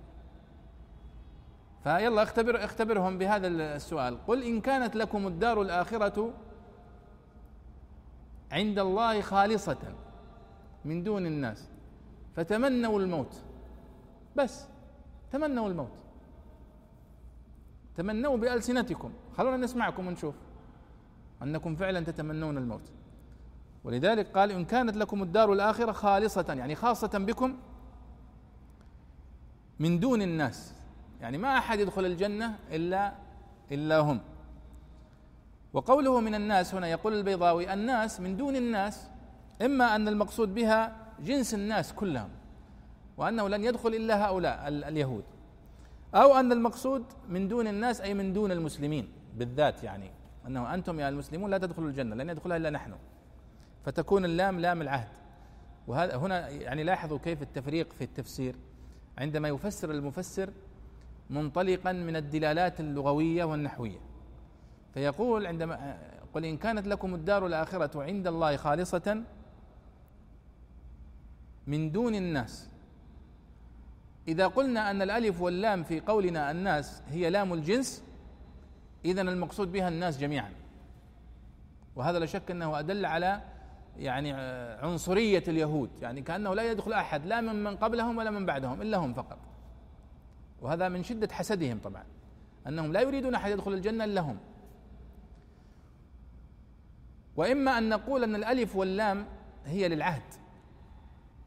فيلا اختبر اختبرهم بهذا السؤال. قل إن كانت لكم الدار الآخرة عند الله خالصة من دون الناس فتمنوا الموت. بس تمنوا الموت. تمنوا بألسنتكم. خلونا نسمعكم ونشوف أنكم فعلا تتمنون الموت. ولذلك قال إن كانت لكم الدار الآخرة خالصة يعني خاصة بكم من دون الناس. يعني ما أحد يدخل الجنة إلا إلا هم. وقوله من الناس هنا يقول البيضاوي الناس من دون الناس إما أن المقصود بها جنس الناس كلهم وأنه لن يدخل إلا هؤلاء اليهود. أو أن المقصود من دون الناس أي من دون المسلمين بالذات يعني أنه أنتم يا المسلمون لا تدخلوا الجنة لن يدخلها إلا نحن. فتكون اللام لام العهد. وهذا هنا يعني لاحظوا كيف التفريق في التفسير. عندما يفسر المفسر منطلقا من الدلالات اللغوية والنحوية. فيقول عندما قل إن كانت لكم الدار الآخرة عند الله خالصة من دون الناس. إذا قلنا أن الألف واللام في قولنا الناس هي لام الجنس إذا المقصود بها الناس جميعا. وهذا لا شك أنه أدل على يعني عنصرية اليهود. يعني كأنه لا يدخل أحد لا من من قبلهم ولا من بعدهم إلا هم فقط. وهذا من شدة حسدهم طبعا أنهم لا يريدون أحد يدخل الجنة إلا هم. وإما أن نقول أن الألف واللام هي للعهد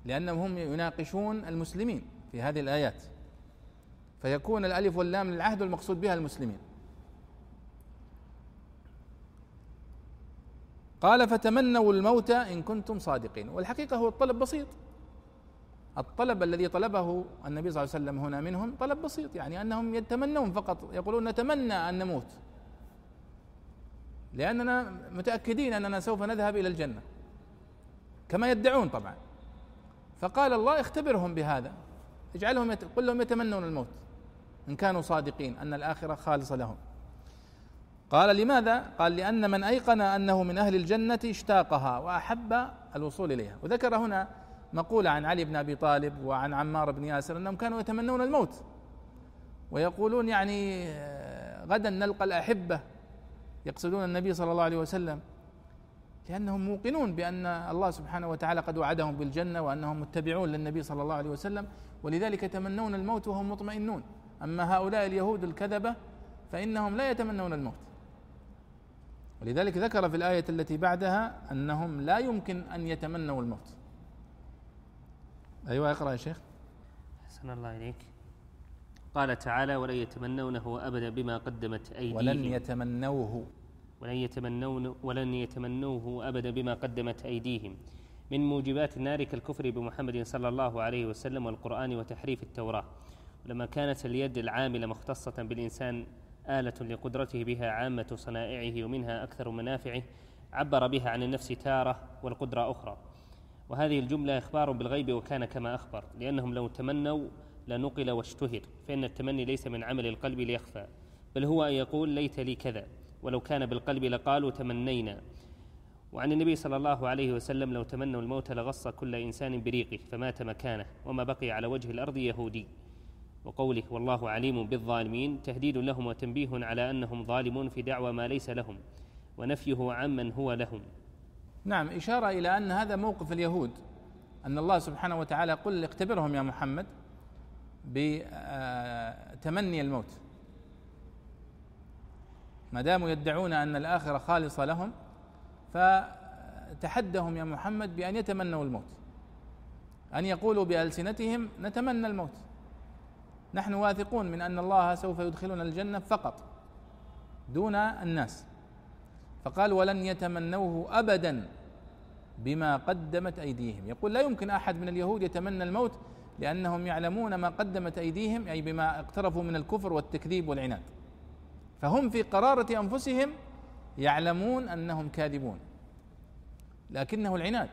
لأنهم هم يناقشون المسلمين في هذه الآيات. فيكون الألف واللام للعهد والمقصود بها المسلمين. قال فتمنوا الموت إن كنتم صادقين. والحقيقة هو الطلب بسيط. الطلب الذي طلبه النبي صلى الله عليه وسلم هنا منهم طلب بسيط يعني أنهم يتمنون فقط يقولون نتمنى أن نموت. لأننا متأكدين أننا سوف نذهب إلى الجنة. كما يدعون طبعا. فقال الله اختبرهم بهذا. اجعلهم يت... قل لهم يتمنون الموت. إن كانوا صادقين أن الآخرة خالصة لهم. قال لماذا؟ قال لأن من أيقن أنه من أهل الجنة اشتاقها وأحب الوصول إليها. وذكر هنا مقولة عن علي بن أبي طالب وعن عمار بن ياسر أنهم كانوا يتمنون الموت. ويقولون يعني آه، غدا نلقى الأحبة. يقصدون النبي صلى الله عليه وسلم. لأنهم موقنون بأن الله سبحانه وتعالى قد وعدهم بالجنة وأنهم متبعون للنبي صلى الله عليه وسلم ولذلك يتمنون الموت وهم مطمئنون. أما هؤلاء اليهود الكذبة فإنهم لا يتمنون الموت. ولذلك ذكر في الآية التي بعدها أنهم لا يمكن أن يتمنوا الموت. أيوة اقرأ يا شيخ. أحسن الله إليك. قال تعالى ولن يتمنونه أبدا بما قدمت أيديهم. ولن يتمنوه. ولن يتمنون ولن يتمنوه أبدا بما قدمت أيديهم. من موجبات النار كالكفر بمحمد صلى الله عليه وسلم والقرآن وتحريف التوراة. ولما كانت اليد العاملة مختصة بالإنسان آلة لقدرته بها عامة صنائعه ومنها أكثر منافعه عبر بها عن النفس تارة والقدرة أخرى. وهذه الجملة إخبار بالغيب وكان كما أخبر لأنهم لو تمنوا لنقل واشتهر فإن التمني ليس من عمل القلب ليخفى بل هو أن يقول ليت لي كذا ولو كان بالقلب لقالوا تمنينا. وعن النبي صلى الله عليه وسلم لو تمنوا الموت لغص كل إنسان بريقه فمات مكانه وما بقي على وجه الأرض يهودي. وقوله والله عليم بالظالمين. تهديد لهم وتنبيه على أنهم ظالمون في دعوى ما ليس لهم ونفيه عمن هو لهم. نعم إشارة إلى أن هذا موقف اليهود أن الله سبحانه وتعالى قل اختبرهم يا محمد بتمني الموت. ما داموا يدعون أن الآخرة خالصة لهم فتحدهم يا محمد بأن يتمنوا الموت أن يقولوا بألسنتهم نتمنى الموت. نحن واثقون من أن الله سوف يدخلنا الجنة فقط دون الناس. فقال ولن يتمنوه ابدا بما قدمت أيديهم. يقول لا يمكن أحد من اليهود يتمنى الموت لأنهم يعلمون ما قدمت أيديهم أي بما اقترفوا من الكفر والتكذيب والعناد. فهم في قرارة أنفسهم يعلمون أنهم كاذبون لكنه العناد.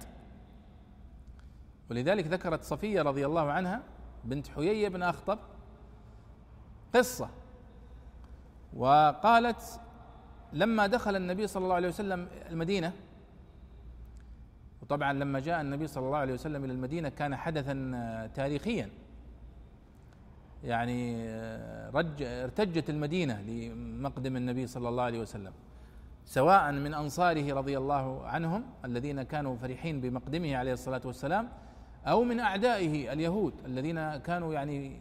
ولذلك ذكرت صفية رضي الله عنها بنت حيي بن أخطب قصة. وقالت لما دخل النبي صلى الله عليه وسلم المدينة وطبعا لما جاء النبي صلى الله عليه وسلم إلى المدينة كان حدثا تاريخيا. يعني رج ارتجت المدينة لمقدم النبي صلى الله عليه وسلم سواء من أنصاره رضي الله عنهم الذين كانوا فرحين بمقدمه عليه الصلاة والسلام أو من أعدائه اليهود الذين كانوا يعني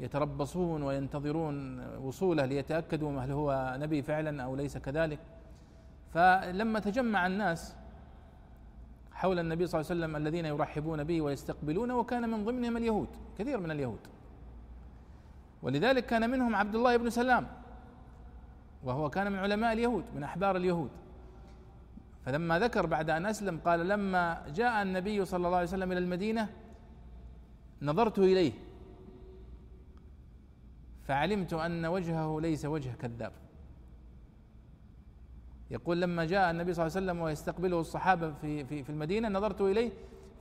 يتربصون وينتظرون وصوله ليتأكدوا هل هو نبي فعلا أو ليس كذلك. فلما تجمع الناس حول النبي صلى الله عليه وسلم الذين يرحبون به ويستقبلونه وكان من ضمنهم اليهود كثير من اليهود. ولذلك كان منهم عبد الله بن سلام وهو كان من علماء اليهود من أحبار اليهود. فلما ذكر بعد أن أسلم قال لما جاء النبي صلى الله عليه وسلم إلى المدينة نظرت إليه. فعلمت أن وجهه ليس وجه كذاب. يقول لما جاء النبي صلى الله عليه وسلم ويستقبله الصحابة في في في المدينة نظرت إليه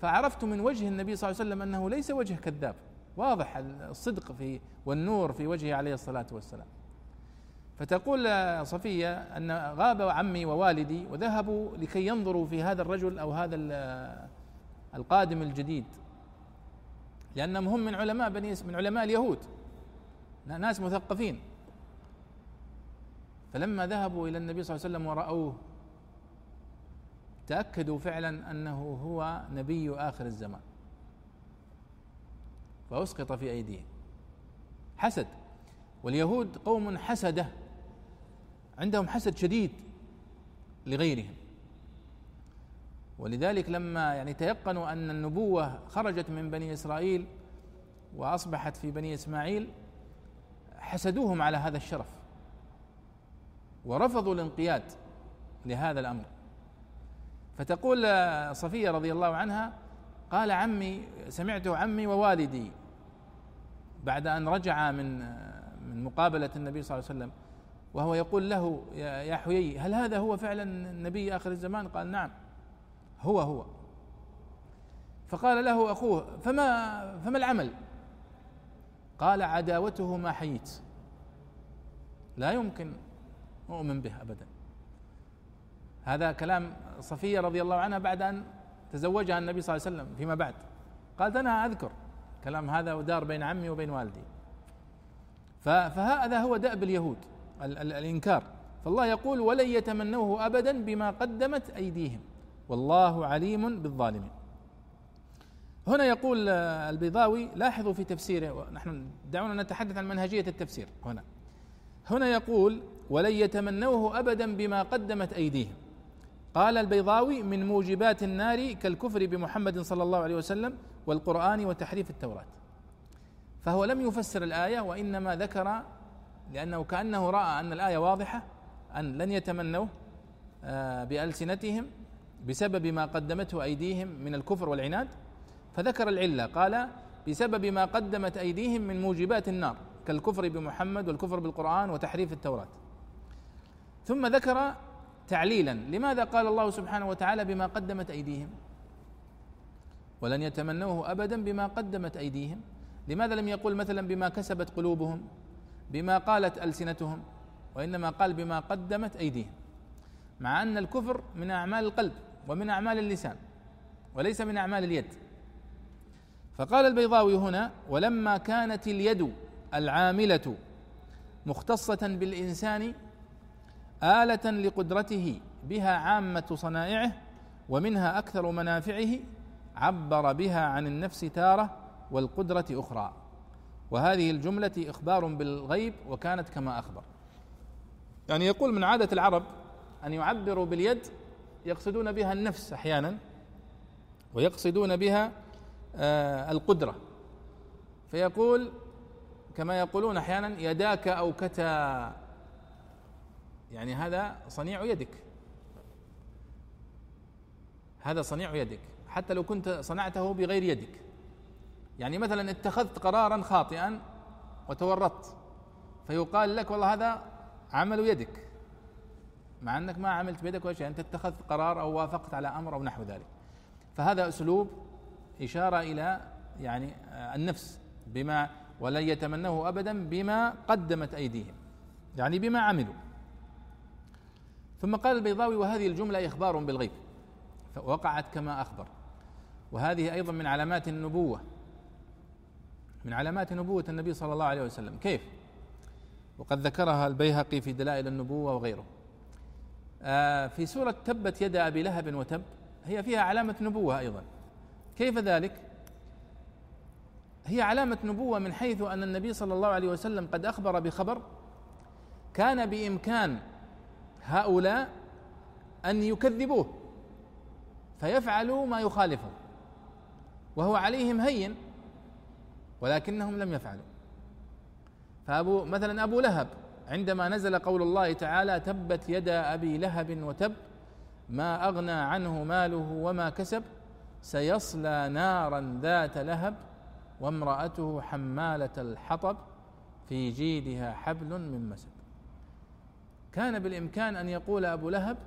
فعرفت من وجه النبي صلى الله عليه وسلم أنه ليس وجه كذاب. واضح الصدق في والنور في وجهه عليه الصلاة والسلام. فتقول صفية أن غاب عمي ووالدي وذهبوا لكي ينظروا في هذا الرجل أو هذا القادم الجديد. لأنهم هم من علماء بني من علماء اليهود. ناس مثقفين. فلما ذهبوا إلى النبي صلى الله عليه وسلم ورأوه تأكدوا فعلا أنه هو نبي آخر الزمان. فأسقط في أيديهم. حسد. واليهود قوم حسدة. عندهم حسد شديد لغيرهم. ولذلك لما يعني تيقنوا أن النبوة خرجت من بني إسرائيل وأصبحت في بني إسماعيل حسدوهم على هذا الشرف ورفضوا الانقياد لهذا الأمر. فتقول صفية رضي الله عنها قال عمي سمعته عمي ووالدي بعد أن رجع من من مقابلة النبي صلى الله عليه وسلم وهو يقول له يا حيي هل هذا هو فعلا النبي آخر الزمان؟ قال نعم هو هو. فقال له أخوه فما فما العمل؟ قال عداوته ما حييت. لا يمكن أؤمن به أبدا. هذا كلام صفية رضي الله عنها بعد أن تزوجها النبي صلى الله عليه وسلم فيما بعد. قالت أنا أذكر كلام هذا ودار بين عمي وبين والدي. فهذا هو دأب اليهود ال ال الإنكار. فالله يقول ولن يتمنوه أبدا بما قدمت أيديهم. والله عليم بالظالمين. هنا يقول البيضاوي لاحظوا في تفسيره نحن دعونا نتحدث عن منهجية التفسير. هنا. هنا يقول ولن يتمنوه أبدا بما قدمت أيديهم. قال البيضاوي من موجبات النار كالكفر بمحمد صلى الله عليه وسلم والقرآن وتحريف التوراة. فهو لم يفسر الآية وإنما ذكر لأنه كأنه رأى أن الآية واضحة أن لن يتمنوه آه، بألسنتهم بسبب ما قدمته أيديهم من الكفر والعناد. فذكر العلة قال بسبب ما قدمت أيديهم من موجبات النار كالكفر بمحمد والكفر بالقرآن وتحريف التوراة. ثم ذكر تعليلا لماذا قال الله سبحانه وتعالى بما قدمت أيديهم؟ ولن يتمنوه ابدا بما قدمت أيديهم. لماذا لم يقل مثلا بما كسبت قلوبهم بما قالت ألسنتهم وإنما قال بما قدمت أيديهم؟ مع أن الكفر من أعمال القلب ومن أعمال اللسان وليس من أعمال اليد. فقال البيضاوي هنا ولما كانت اليد العاملة مختصة بالإنسان آلة لقدرته بها عامة صنائعه ومنها أكثر منافعه عبر بها عن النفس تارة والقدرة أخرى. وهذه الجملة إخبار بالغيب وكانت كما أخبر. يعني يقول من عادة العرب أن يعبروا باليد يقصدون بها النفس أحيانا ويقصدون بها آه، القدرة. فيقول كما يقولون أحيانا يداك اوكتا يعني هذا صنيع يدك. هذا صنيع يدك. حتى لو كنت صنعته بغير يدك. يعني مثلا اتخذت قرارا خاطئا وتورطت. فيقال لك والله هذا عمل يدك. مع أنك ما عملت بيدك ولا شيء أنت اتخذت قرار أو وافقت على أمر أو نحو ذلك. فهذا أسلوب إشارة إلى يعني النفس بما ولن يتمنوه ابدا بما قدمت أيديهم يعني بما عملوا. ثم قال البيضاوي وهذه الجملة إخبار بالغيب. فوقعت كما أخبر. وهذه أيضا من علامات النبوة من علامات نبوة النبي صلى الله عليه وسلم. كيف؟ وقد ذكرها البيهقي في دلائل النبوة وغيره. آه في سورة تبت يد أبي لهب وتب هي فيها علامة نبوة أيضا. كيف ذلك؟ هي علامة نبوة من حيث أن النبي صلى الله عليه وسلم قد أخبر بخبر كان بإمكان هؤلاء أن يكذبوه فيفعلوا ما يخالفه وهو عليهم هين ولكنهم لم يفعلوا. فأبو مثلا أبو لهب عندما نزل قول الله تعالى تبت يدا أبي لهب وتب ما أغنى عنه ماله وما كسب سيصلى نارا ذات لهب وامرأته حمالة الحطب في جيدها حبل من مسد. كان بالإمكان أن يقول أبو لهب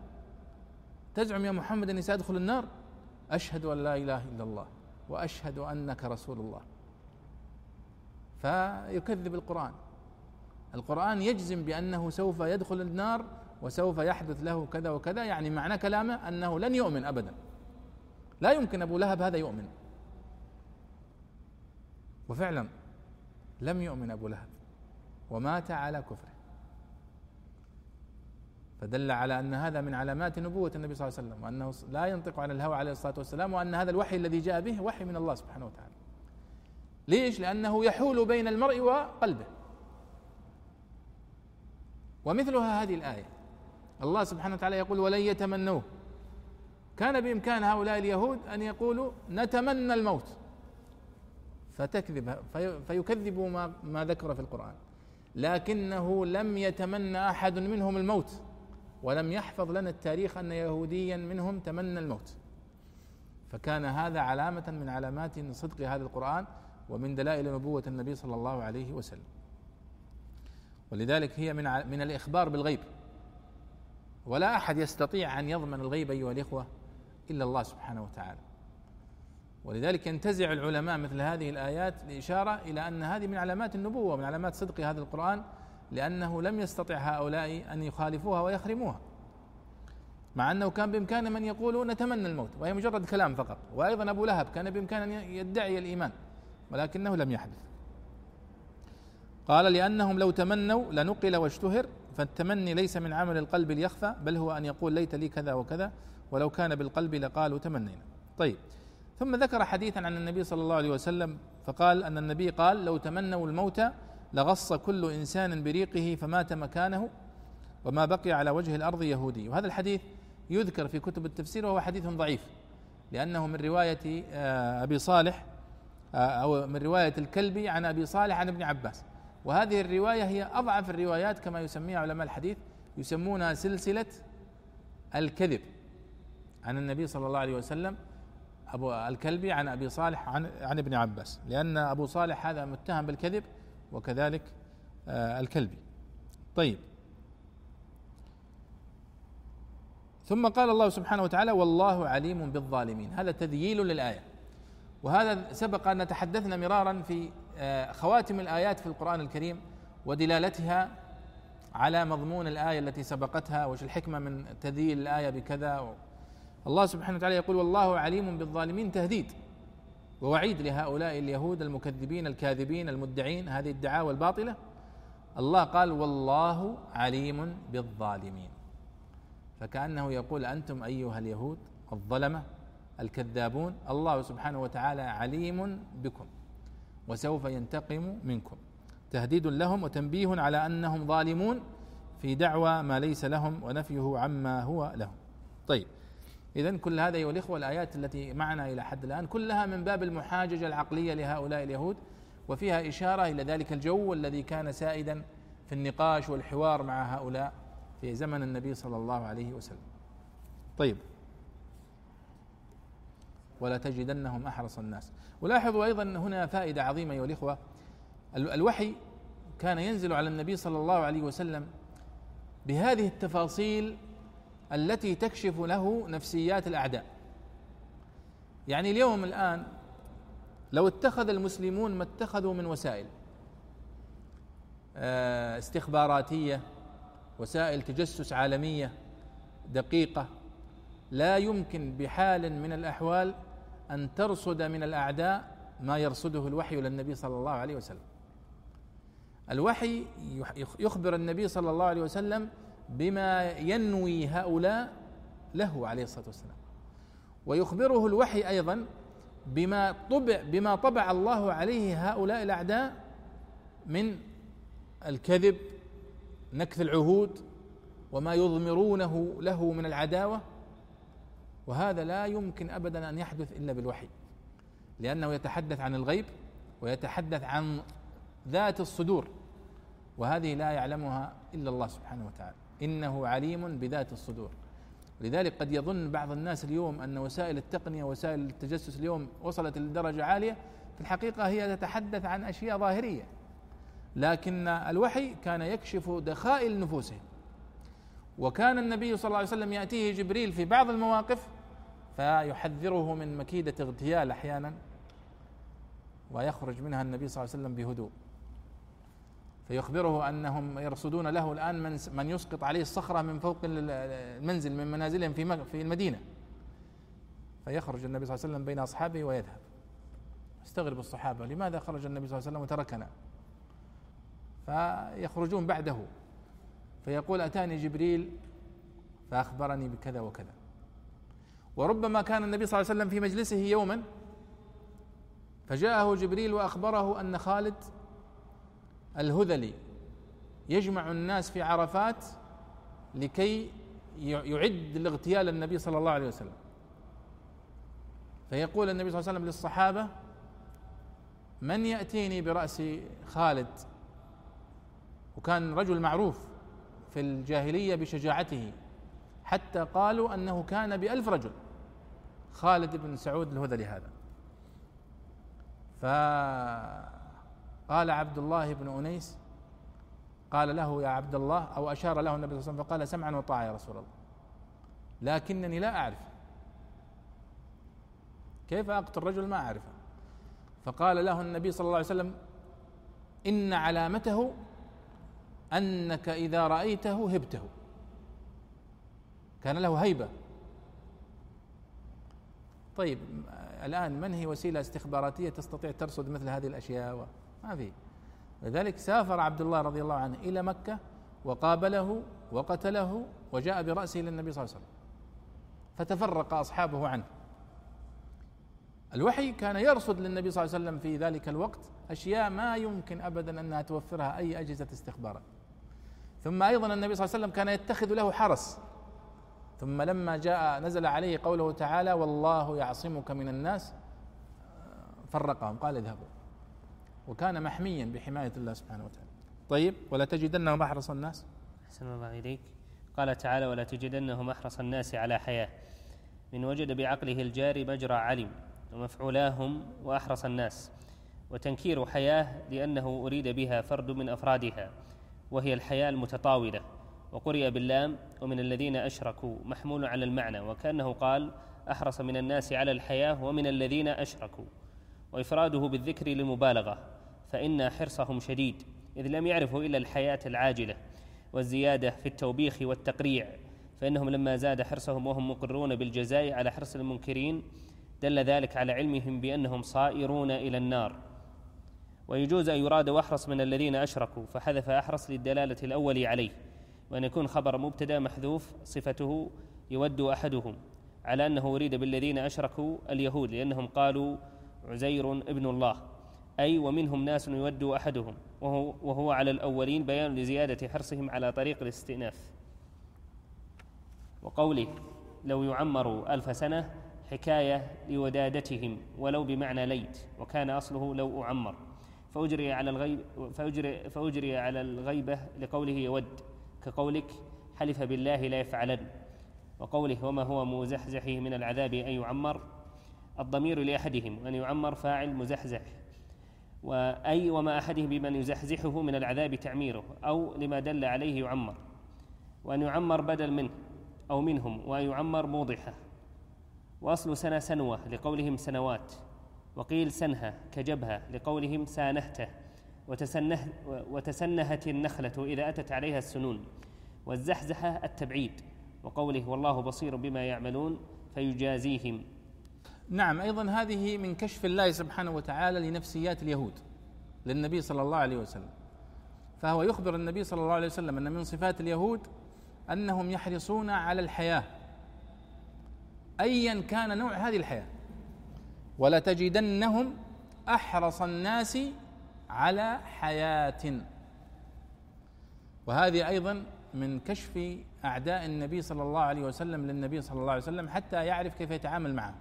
تزعم يا محمد أني سأدخل النار؟ أشهد أن لا إله إلا الله وأشهد أنك رسول الله. فيكذب القرآن. القرآن يجزم بأنه سوف يدخل النار وسوف يحدث له كذا وكذا يعني معنى كلامه أنه لن يؤمن أبدا. لا يمكن أبو لهب هذا يؤمن وفعلا لم يؤمن أبو لهب ومات على كفره فدل على أن هذا من علامات نبوة النبي صلى الله عليه وسلم وأنه لا ينطق عن الهوى عليه الصلاة والسلام وأن هذا الوحي الذي جاء به وحي من الله سبحانه وتعالى. ليش؟ لأنه يحول بين المرء وقلبه. ومثلها هذه الآية الله سبحانه وتعالى يقول ولن يتمنوه كان بإمكان هؤلاء اليهود أن يقولوا نتمنى الموت. فتكذب فيكذبوا ما ما ذكر في القرآن. لكنه لم يتمنى أحد منهم الموت ولم يحفظ لنا التاريخ أن يهوديا منهم تمنى الموت. فكان هذا علامة من علامات صدق هذا القرآن ومن دلائل نبوة النبي صلى الله عليه وسلم. ولذلك هي من من الإخبار بالغيب. ولا أحد يستطيع أن يضمن الغيب أيها الإخوة. إلا الله سبحانه وتعالى. ولذلك ينتزع العلماء مثل هذه الآيات لإشارة إلى أن هذه من علامات النبوة ومن علامات صدق هذا القرآن لأنه لم يستطع هؤلاء أن يخالفوها ويخرموها. مع أنه كان بإمكان من يقول نتمنى الموت وهي مجرد كلام فقط. وأيضا أبو لهب كان بإمكان أن يدعي الإيمان ولكنه لم يحدث. قال لأنهم لو تمنوا لنقل واشتهر فالتمني ليس من عمل القلب ليخفى بل هو أن يقول ليت لي كذا وكذا ولو كان بالقلب لقالوا تمنينا. طيب ثم ذكر حديثا عن النبي صلى الله عليه وسلم فقال أن النبي قال لو تمنوا الموت لغص كل إنسان بريقه فمات مكانه وما بقي على وجه الأرض يهودي. وهذا الحديث يذكر في كتب التفسير وهو حديث ضعيف لأنه من رواية آه، أبي صالح آه، أو من رواية الكلبي عن أبي صالح عن ابن عباس. وهذه الرواية هي أضعف الروايات كما يسميها علماء الحديث يسمونها سلسلة الكذب. عن النبي صلى الله عليه وسلم أبو الكلبي عن أبي صالح عن عن ابن عباس لأن أبو صالح هذا متهم بالكذب وكذلك آه، الكلبي. طيب. ثم قال الله سبحانه وتعالى والله عليم بالظالمين. هذا تذييل للآية. وهذا سبق أن تحدثنا مرارا في آه، خواتم الآيات في القرآن الكريم ودلالتها على مضمون الآية التي سبقتها وش الحكمة من تذييل الآية بكذا الله سبحانه وتعالى يقول والله عليم بالظالمين تهديد. ووعيد لهؤلاء اليهود المكذبين الكاذبين المدعين هذه الدعاوى الباطلة. الله قال والله عليم بالظالمين. فكأنه يقول أنتم أيها اليهود الظلمة الكذابون الله سبحانه وتعالى عليم بكم وسوف ينتقم منكم. تهديد لهم وتنبيه على أنهم ظالمون في دعوى ما ليس لهم ونفيه عما هو لهم. طيب. اذا كل هذا أيها الإخوة الآيات التي معنا إلى حد الآن كلها من باب المحاججة العقلية لهؤلاء اليهود وفيها إشارة إلى ذلك الجو الذي كان سائدا في النقاش والحوار مع هؤلاء في زمن النبي صلى الله عليه وسلم. طيب. ولا تجدنهم أحرص الناس. ولاحظوا أيضا هنا فائدة عظيمة أيها الإخوة. الوحي كان ينزل على النبي صلى الله عليه وسلم بهذه التفاصيل التي تكشف له نفسيات الأعداء. يعني اليوم الآن لو اتخذ المسلمون ما اتخذوا من وسائل آه، استخباراتية وسائل تجسس عالمية دقيقة لا يمكن بحال من الأحوال أن ترصد من الأعداء ما يرصده الوحي للنبي صلى الله عليه وسلم. الوحي يخبر النبي صلى الله عليه وسلم بما ينوي هؤلاء له عليه الصلاة والسلام. ويخبره الوحي أيضا بما طبع بما طبع الله عليه هؤلاء الأعداء من الكذب نكث العهود وما يضمرونه له من العداوة. وهذا لا يمكن ابدا أن يحدث إلا بالوحي لأنه يتحدث عن الغيب ويتحدث عن ذات الصدور وهذه لا يعلمها إلا الله سبحانه وتعالى. إنه عليم بذات الصدور. لذلك قد يظن بعض الناس اليوم أن وسائل التقنية وسائل التجسس اليوم وصلت لدرجة عالية. في الحقيقة هي تتحدث عن أشياء ظاهرية. لكن الوحي كان يكشف دخائل نفوسهم وكان النبي صلى الله عليه وسلم يأتيه جبريل في بعض المواقف فيحذره من مكيدة اغتيال أحيانا ويخرج منها النبي صلى الله عليه وسلم بهدوء. فيخبره أنهم يرصدون له الآن من من يسقط عليه الصخرة من فوق المنزل من منازلهم في في المدينة. فيخرج النبي صلى الله عليه وسلم بين أصحابه ويذهب. استغرب الصحابة لماذا خرج النبي صلى الله عليه وسلم وتركنا؟ فيخرجون بعده. فيقول أتاني جبريل فأخبرني بكذا وكذا. وربما كان النبي صلى الله عليه وسلم في مجلسه يوما فجاءه جبريل وأخبره أن خالد الهذلي. يجمع الناس في عرفات لكي يعد لاغتيال النبي صلى الله عليه وسلم. فيقول النبي صلى الله عليه وسلم للصحابة من يأتيني برأس خالد؟ وكان رجل معروف في الجاهلية بشجاعته حتى قالوا أنه كان بألف رجل. خالد بن سعود الهذلي هذا. فقال عبد الله بن أنيس قال له يا عبد الله أو أشار له النبي صلى الله عليه وسلم فقال سمعا وطاعة يا رسول الله. لكنني لا أعرف كيف أقتل رجل ما أعرفه؟ فقال له النبي صلى الله عليه وسلم إن علامته أنك إذا رأيته هبته. كان له هيبة. طيب الآن من هي وسيلة استخباراتية تستطيع ترصد مثل هذه الأشياء؟ ما في لذلك سافر عبد الله رضي الله عنه إلى مكة وقابله وقتله وجاء برأسه للنبي صلى الله عليه وسلم. فتفرق أصحابه عنه. الوحي كان يرصد للنبي صلى الله عليه وسلم في ذلك الوقت أشياء ما يمكن أبدا أنها توفرها أي أجهزة استخبارات ثم أيضا النبي صلى الله عليه وسلم كان يتخذ له حرس. ثم لما جاء نزل عليه قوله تعالى والله يعصمك من الناس. فرقهم قال اذهبوا. وكان محميا بحماية الله سبحانه وتعالى. طيب ولا تجدنهم أحرص الناس؟ أحسن الله إليك. قال تعالى ولا تجدنهم أحرص الناس على حياة. من وجد بعقله الجاري مجرى علم ومفعولاهم وأحرص الناس. وتنكير حياة لأنه أريد بها فرد من أفرادها وهي الحياة المتطاولة. وقرئ باللام ومن الذين أشركوا. محمول على المعنى. وكأنه قال أحرص من الناس على الحياة ومن الذين أشركوا. وإفراده بالذكر للمبالغة فإن حرصهم شديد إذ لم يعرفوا إلا الحياة العاجلة والزيادة في التوبيخ والتقريع. فإنهم لما زاد حرصهم وهم مقرون بالجزاء على حرص المنكرين دل ذلك على علمهم بأنهم صائرون إلى النار. ويجوز أن يراد وأحرص من الذين أشركوا فحذف أحرص للدلالة الأول عليه. وأن يكون خبر مبتدأ محذوف صفته يود أحدهم على أنه أريد بالذين أشركوا اليهود لأنهم قالوا عزير ابن الله. أي ومنهم ناس يود أحدهم وهو, وهو على الأولين بيان لزيادة حرصهم على طريق الاستئناف. وقوله لو يعمر ألف سنة حكاية لودادتهم ولو بمعنى ليت وكان أصله لو أعمر. فأجري على الغيب فأجري, فأجري على الغيبة لقوله يود كقولك حلف بالله لا يفعلن. وقوله وما هو مزحزحه من العذاب أن يعمر الضمير لأحدهم أن يعمر فاعل مزحزح. وأي وما أحدهم بمن يزحزحه من العذاب تعميره أو لما دل عليه يعمر وأن يعمر بدل منه أو منهم وأن يعمر موضحة. وأصل سنة سنوة لقولهم سنوات وقيل سنها كجبهة لقولهم سانهته وتسنه وتسنهت النخلة إذا أتت عليها السنون والزحزحة التبعيد وقوله والله بصير بما يعملون فيجازيهم. نعم أيضا هذه من كشف الله سبحانه وتعالى لنفسيات اليهود للنبي صلى الله عليه وسلم. فهو يخبر النبي صلى الله عليه وسلم أن من صفات اليهود أنهم يحرصون على الحياة. ايا كان نوع هذه الحياة. ولتجدنهم أحرص الناس على حياة. وهذه أيضا من كشف أعداء النبي صلى الله عليه وسلم للنبي صلى الله عليه وسلم حتى يعرف كيف يتعامل معهم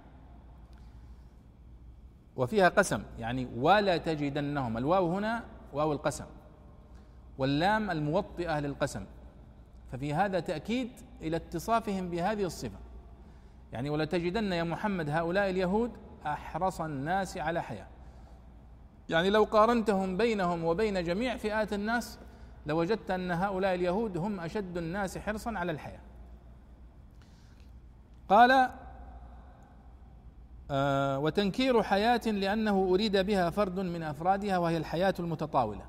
وفيها قسم يعني ولا تجدنهم. الواو هنا واو القسم واللام الموطئة للقسم. ففي هذا تأكيد إلى اتصافهم بهذه الصفة. يعني ولا تجدن يا محمد هؤلاء اليهود أحرص الناس على حياة. يعني لو قارنتهم بينهم وبين جميع فئات الناس لوجدت أن هؤلاء اليهود هم أشد الناس حرصا على الحياة. قال وتنكير حياة لأنه أريد بها فرد من أفرادها وهي الحياة المتطاولة.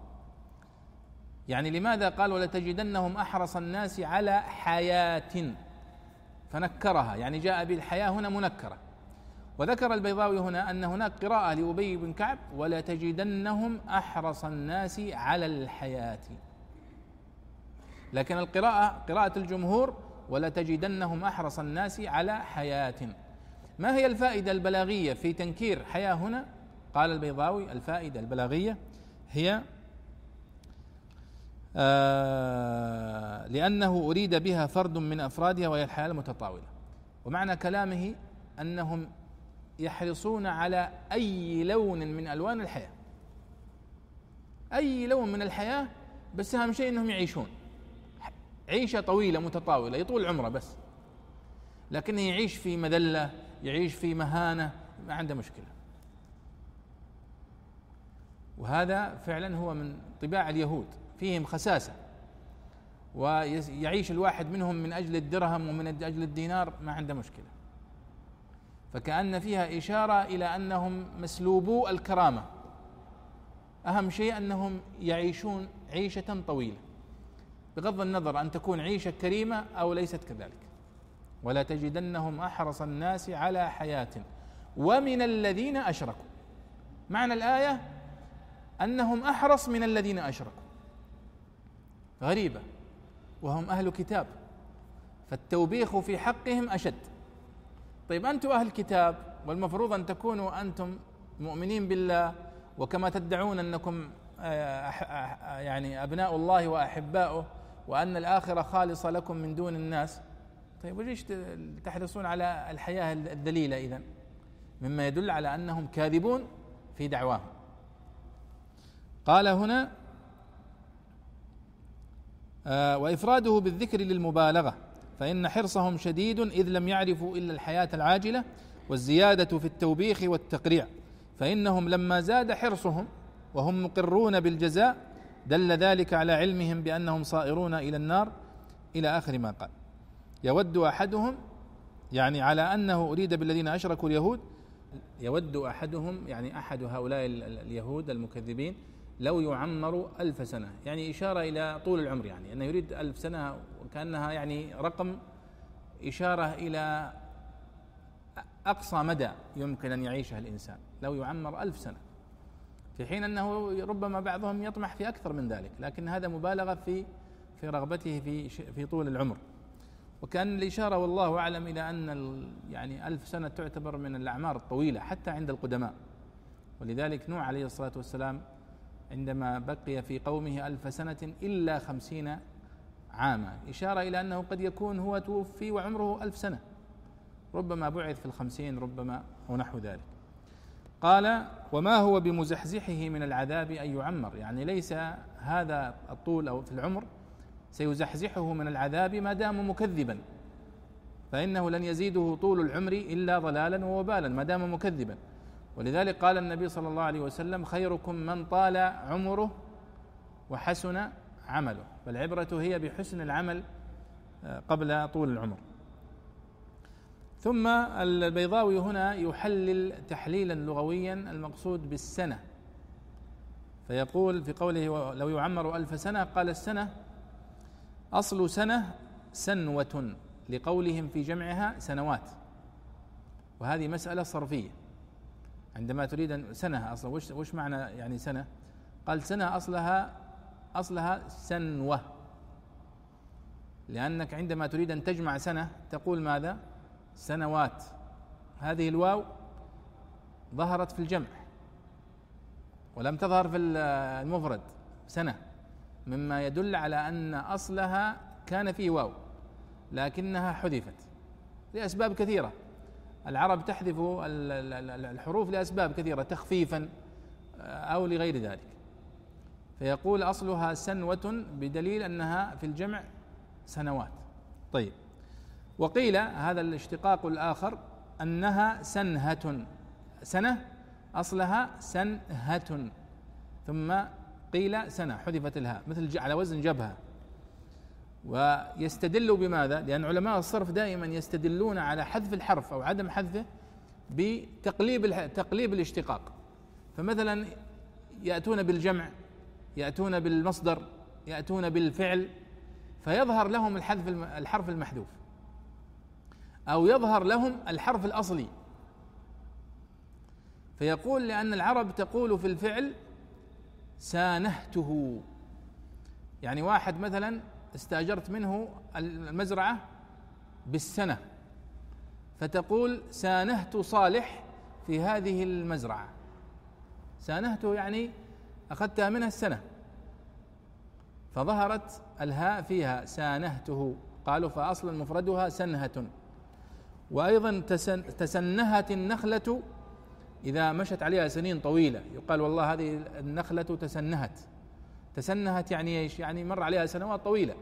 يعني لماذا قال ولتجدنهم أحرص الناس على حياة؟ فنكرها. يعني جاء بالحياة هنا منكرة. وذكر البيضاوي هنا أن هناك قراءة لأبي بن كعب ولتجدنهم أحرص الناس على الحياة. لكن القراءة قراءة الجمهور ولتجدنهم أحرص الناس على حياة. ما هي الفائدة البلاغية في تنكير حياة هنا؟ قال البيضاوي الفائدة البلاغية هي آه لأنه أريد بها فرد من أفرادها وهي الحياة المتطاولة. ومعنى كلامه أنهم يحرصون على أي لون من ألوان الحياة. أي لون من الحياة بس أهم شيء أنهم يعيشون. عيشة طويلة متطاولة يطول عمره بس. لكنه يعيش في مذلة يعيش في مهانة ما عنده مشكلة. وهذا فعلا هو من طباع اليهود فيهم خساسة. ويعيش الواحد منهم من أجل الدرهم ومن أجل الدينار ما عنده مشكلة. فكأن فيها إشارة إلى أنهم مسلوبو الكرامة. أهم شيء أنهم يعيشون عيشة طويلة بغض النظر أن تكون عيشة كريمة أو ليست كذلك. ولا تجدنهم أحرص الناس على حياة. ومن الذين أشركوا. معنى الآية؟ أنهم أحرص من الذين أشركوا. غريبة. وهم أهل كتاب. فالتوبيخ في حقهم أشد. طيب أنتم أهل كتاب والمفروض أن تكونوا أنتم مؤمنين بالله. وكما تدعون أنكم آه، يعني أبناء الله وأحباؤه. وأن الآخرة خالصة لكم من دون الناس. طيب وليش تحرصون على الحياة الذليلة إذا مما يدل على أنهم كاذبون في دعواهم. قال هنا آه وإفراده بالذكر للمبالغة فإن حرصهم شديد إذ لم يعرفوا إلا الحياة العاجلة والزيادة في التوبيخ والتقريع فإنهم لما زاد حرصهم وهم مقرون بالجزاء دل ذلك على علمهم بأنهم صائرون إلى النار إلى آخر ما قال. يود أحدهم يعني على أنه أريد بالذين أشركوا اليهود يود أحدهم يعني أحد هؤلاء اليهود المكذبين لو يعمر ألف سنة يعني إشارة إلى طول العمر يعني أنه يريد ألف سنة وكأنها يعني رقم إشارة إلى أقصى مدى يمكن أن يعيشه الإنسان لو يعمر ألف سنة. في حين أنه ربما بعضهم يطمح في أكثر من ذلك لكن هذا مبالغة في في رغبته في في طول العمر. وكان الإشارة والله أعلم إلى أن يعني ألف سنة تعتبر من الأعمار الطويلة حتى عند القدماء. ولذلك نوح عليه الصلاة والسلام عندما بقي في قومه ألف سنة إلا خمسين عاما. إشارة إلى أنه قد يكون هو توفي وعمره ألف سنة. ربما بعث في الخمسين ربما ونحو ذلك. قال وما هو بمزحزحه من العذاب أن يعمر؟ يعني ليس هذا الطول أو في العمر سيزحزحه من العذاب ما دام مكذبا. فإنه لن يزيده طول العمر إلا ضلالا ووبالا ما دام مكذبا. ولذلك قال النبي صلى الله عليه وسلم خيركم من طال عمره وحسن عمله. فالعبرة هي بحسن العمل آه، قبل طول العمر. ثم البيضاوي هنا يحلل تحليلا لغويا المقصود بالسنة. فيقول في قوله لو يعمر ألف سنة قال السنة أصل سنة سنوة لقولهم في جمعها سنوات. وهذه مسألة صرفية. عندما تريد سنة أصلا وش, وش معنى يعني سنة؟ قال سنة أصلها أصلها سنوة. لأنك عندما تريد أن تجمع سنة تقول ماذا؟ سنوات. هذه الواو ظهرت في الجمع. ولم تظهر في المفرد. سنة. مما يدل على أن أصلها كان فيه واو لكنها حذفت لأسباب كثيرة. العرب تحذف الحروف لأسباب كثيرة تخفيفا أو لغير ذلك. فيقول أصلها سنوة بدليل أنها في الجمع سنوات. طيب وقيل هذا الاشتقاق الآخر أنها سنهة سنة أصلها سنهة ثم قيل سنة حذفت الهاء مثل على وزن جبهة. ويستدل بماذا؟ لأن علماء الصرف دائما يستدلون على حذف الحرف أو عدم حذفه بتقليب تقليب الاشتقاق. فمثلا يأتون بالجمع يأتون بالمصدر يأتون بالفعل فيظهر لهم الحذف الحرف المحذوف. أو يظهر لهم الحرف الأصلي. فيقول لأن العرب تقول في الفعل سانهته. يعني واحد مثلا استأجرت منه المزرعة بالسنة فتقول سانهت صالح في هذه المزرعة. سانهته يعني أخذتها منها السنة فظهرت الهاء فيها سانهته. قالوا فاصلا مفردها سنهة. وأيضا تسنهت النخلة إذا مشت عليها سنين طويلة يقال والله هذه النخلة تسنهت. تسنهت يعني إيش؟ يعني مر عليها سنوات طويلة.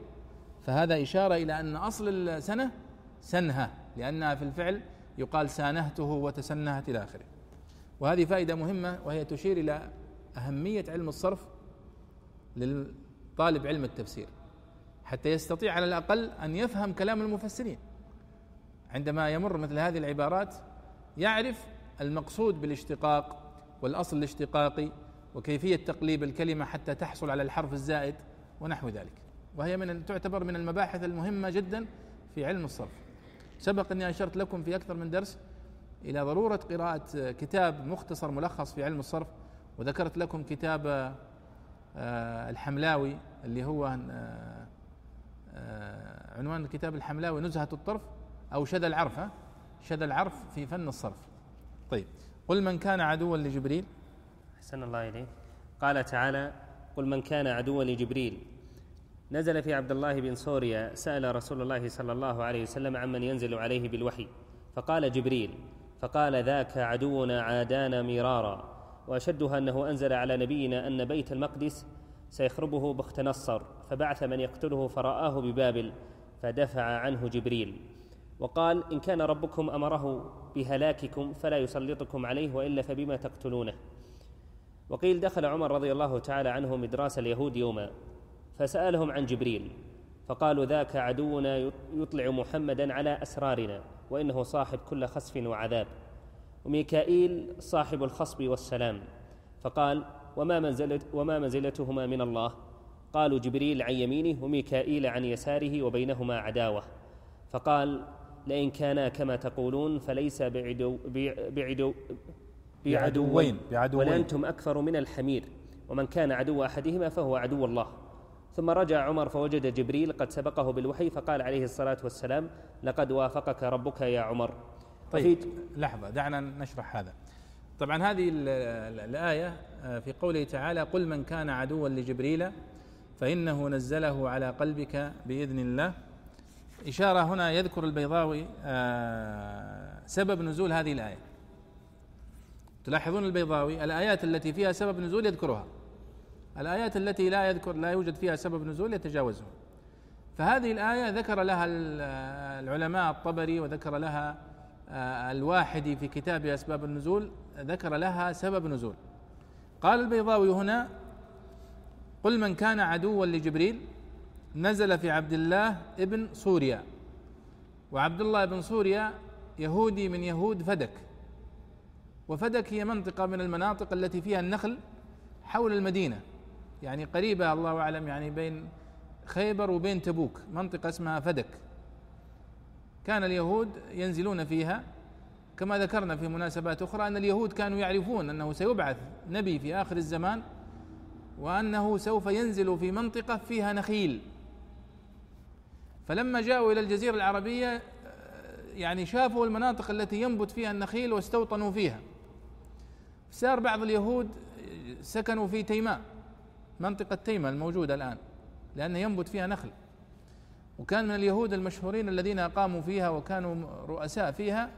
فهذا إشارة إلى أن أصل السنة سنها لأنها في الفعل يقال سانهته وتسنهت إلى آخره. وهذه فائدة مهمة وهي تشير إلى أهمية علم الصرف للطالب علم التفسير. حتى يستطيع على الأقل أن يفهم كلام المفسرين. عندما يمر مثل هذه العبارات يعرف المقصود بالاشتقاق والأصل الاشتقاقي وكيفية تقليب الكلمة حتى تحصل على الحرف الزائد ونحو ذلك. وهي من تعتبر من المباحث المهمة جدا في علم الصرف. سبق أني أشرت لكم في أكثر من درس إلى ضرورة قراءة كتاب مختصر ملخص في علم الصرف وذكرت لكم كتاب آه، الحملاوي اللي هو آه، آه، عنوان الكتاب الحملاوي نزهة الطرف أو شذا العرف شذا العرف في فن الصرف. طيب. قل من كان عدوا لجبريل؟ أحسن الله إليه قال تعالى قل من كان عدوا لجبريل. نزل في عبد الله بن سوريا سأل رسول الله صلى الله عليه وسلم عمن ينزل عليه بالوحي. فقال جبريل فقال ذاك عدونا عادانا مرارا. وأشدها أنه أنزل على نبينا أن بيت المقدس سيخربه بخت نصر فبعث من يقتله فرآه ببابل فدفع عنه جبريل. وقال إن كان ربكم أمره بهلاككم فلا يسلطكم عليه وإلا فبما تقتلونه. وقيل دخل عمر رضي الله تعالى عنه مدراس اليهود يوما فسألهم عن جبريل فقالوا ذاك عدونا يطلع محمدا على أسرارنا وإنه صاحب كل خسف وعذاب. وميكائيل صاحب الخصب والسلام فقال وما, منزلت وما منزلتهما من الله؟ قالوا جبريل عن يمينه وميكائيل عن يساره وبينهما عداوة. فقال لئن كانا كما تقولون فليس بعدو بعدو بعدوين بعدوين. ولأنتم أكثر من الحمير. ومن كان عدو أحدهما فهو عدو الله. ثم رجع عمر فوجد جبريل قد سبقه بالوحي فقال عليه الصلاة والسلام لقد وافقك ربك يا عمر. طيب لحظة دعنا نشرح هذا. طبعا هذه الآية آه، في قوله تعالى قل من كان عدوا لجبريل فإنه نزله على قلبك بإذن الله. إشارة هنا يذكر البيضاوي آه، سبب نزول هذه الآية. تلاحظون البيضاوي الآيات التي فيها سبب نزول يذكرها. الآيات التي لا يذكر لا يوجد فيها سبب نزول يتجاوزها. فهذه الآية ذكر لها العلماء الطبري وذكر لها آه، الواحدي في كتاب أسباب النزول ذكر لها سبب نزول. قال البيضاوي هنا قل من كان عدوا لجبريل نزل في عبد الله ابن سوريا. وعبد الله بن سوريا يهودي من يهود فدك. وفدك هي منطقة من المناطق التي فيها النخل حول المدينة. يعني قريبة الله أعلم يعني بين خيبر وبين تبوك منطقة اسمها فدك. كان اليهود ينزلون فيها. كما ذكرنا في مناسبات أخرى أن اليهود كانوا يعرفون أنه سيبعث نبي في آخر الزمان وأنه سوف ينزل في منطقة فيها نخيل. فلما جاءوا إلى الجزيرة العربية يعني شافوا المناطق التي ينبت فيها النخيل واستوطنوا فيها. صار بعض اليهود سكنوا في تيماء منطقة تيماء الموجودة الآن لأن ينبت فيها نخل. وكان من اليهود المشهورين الذين أقاموا فيها وكانوا رؤساء فيها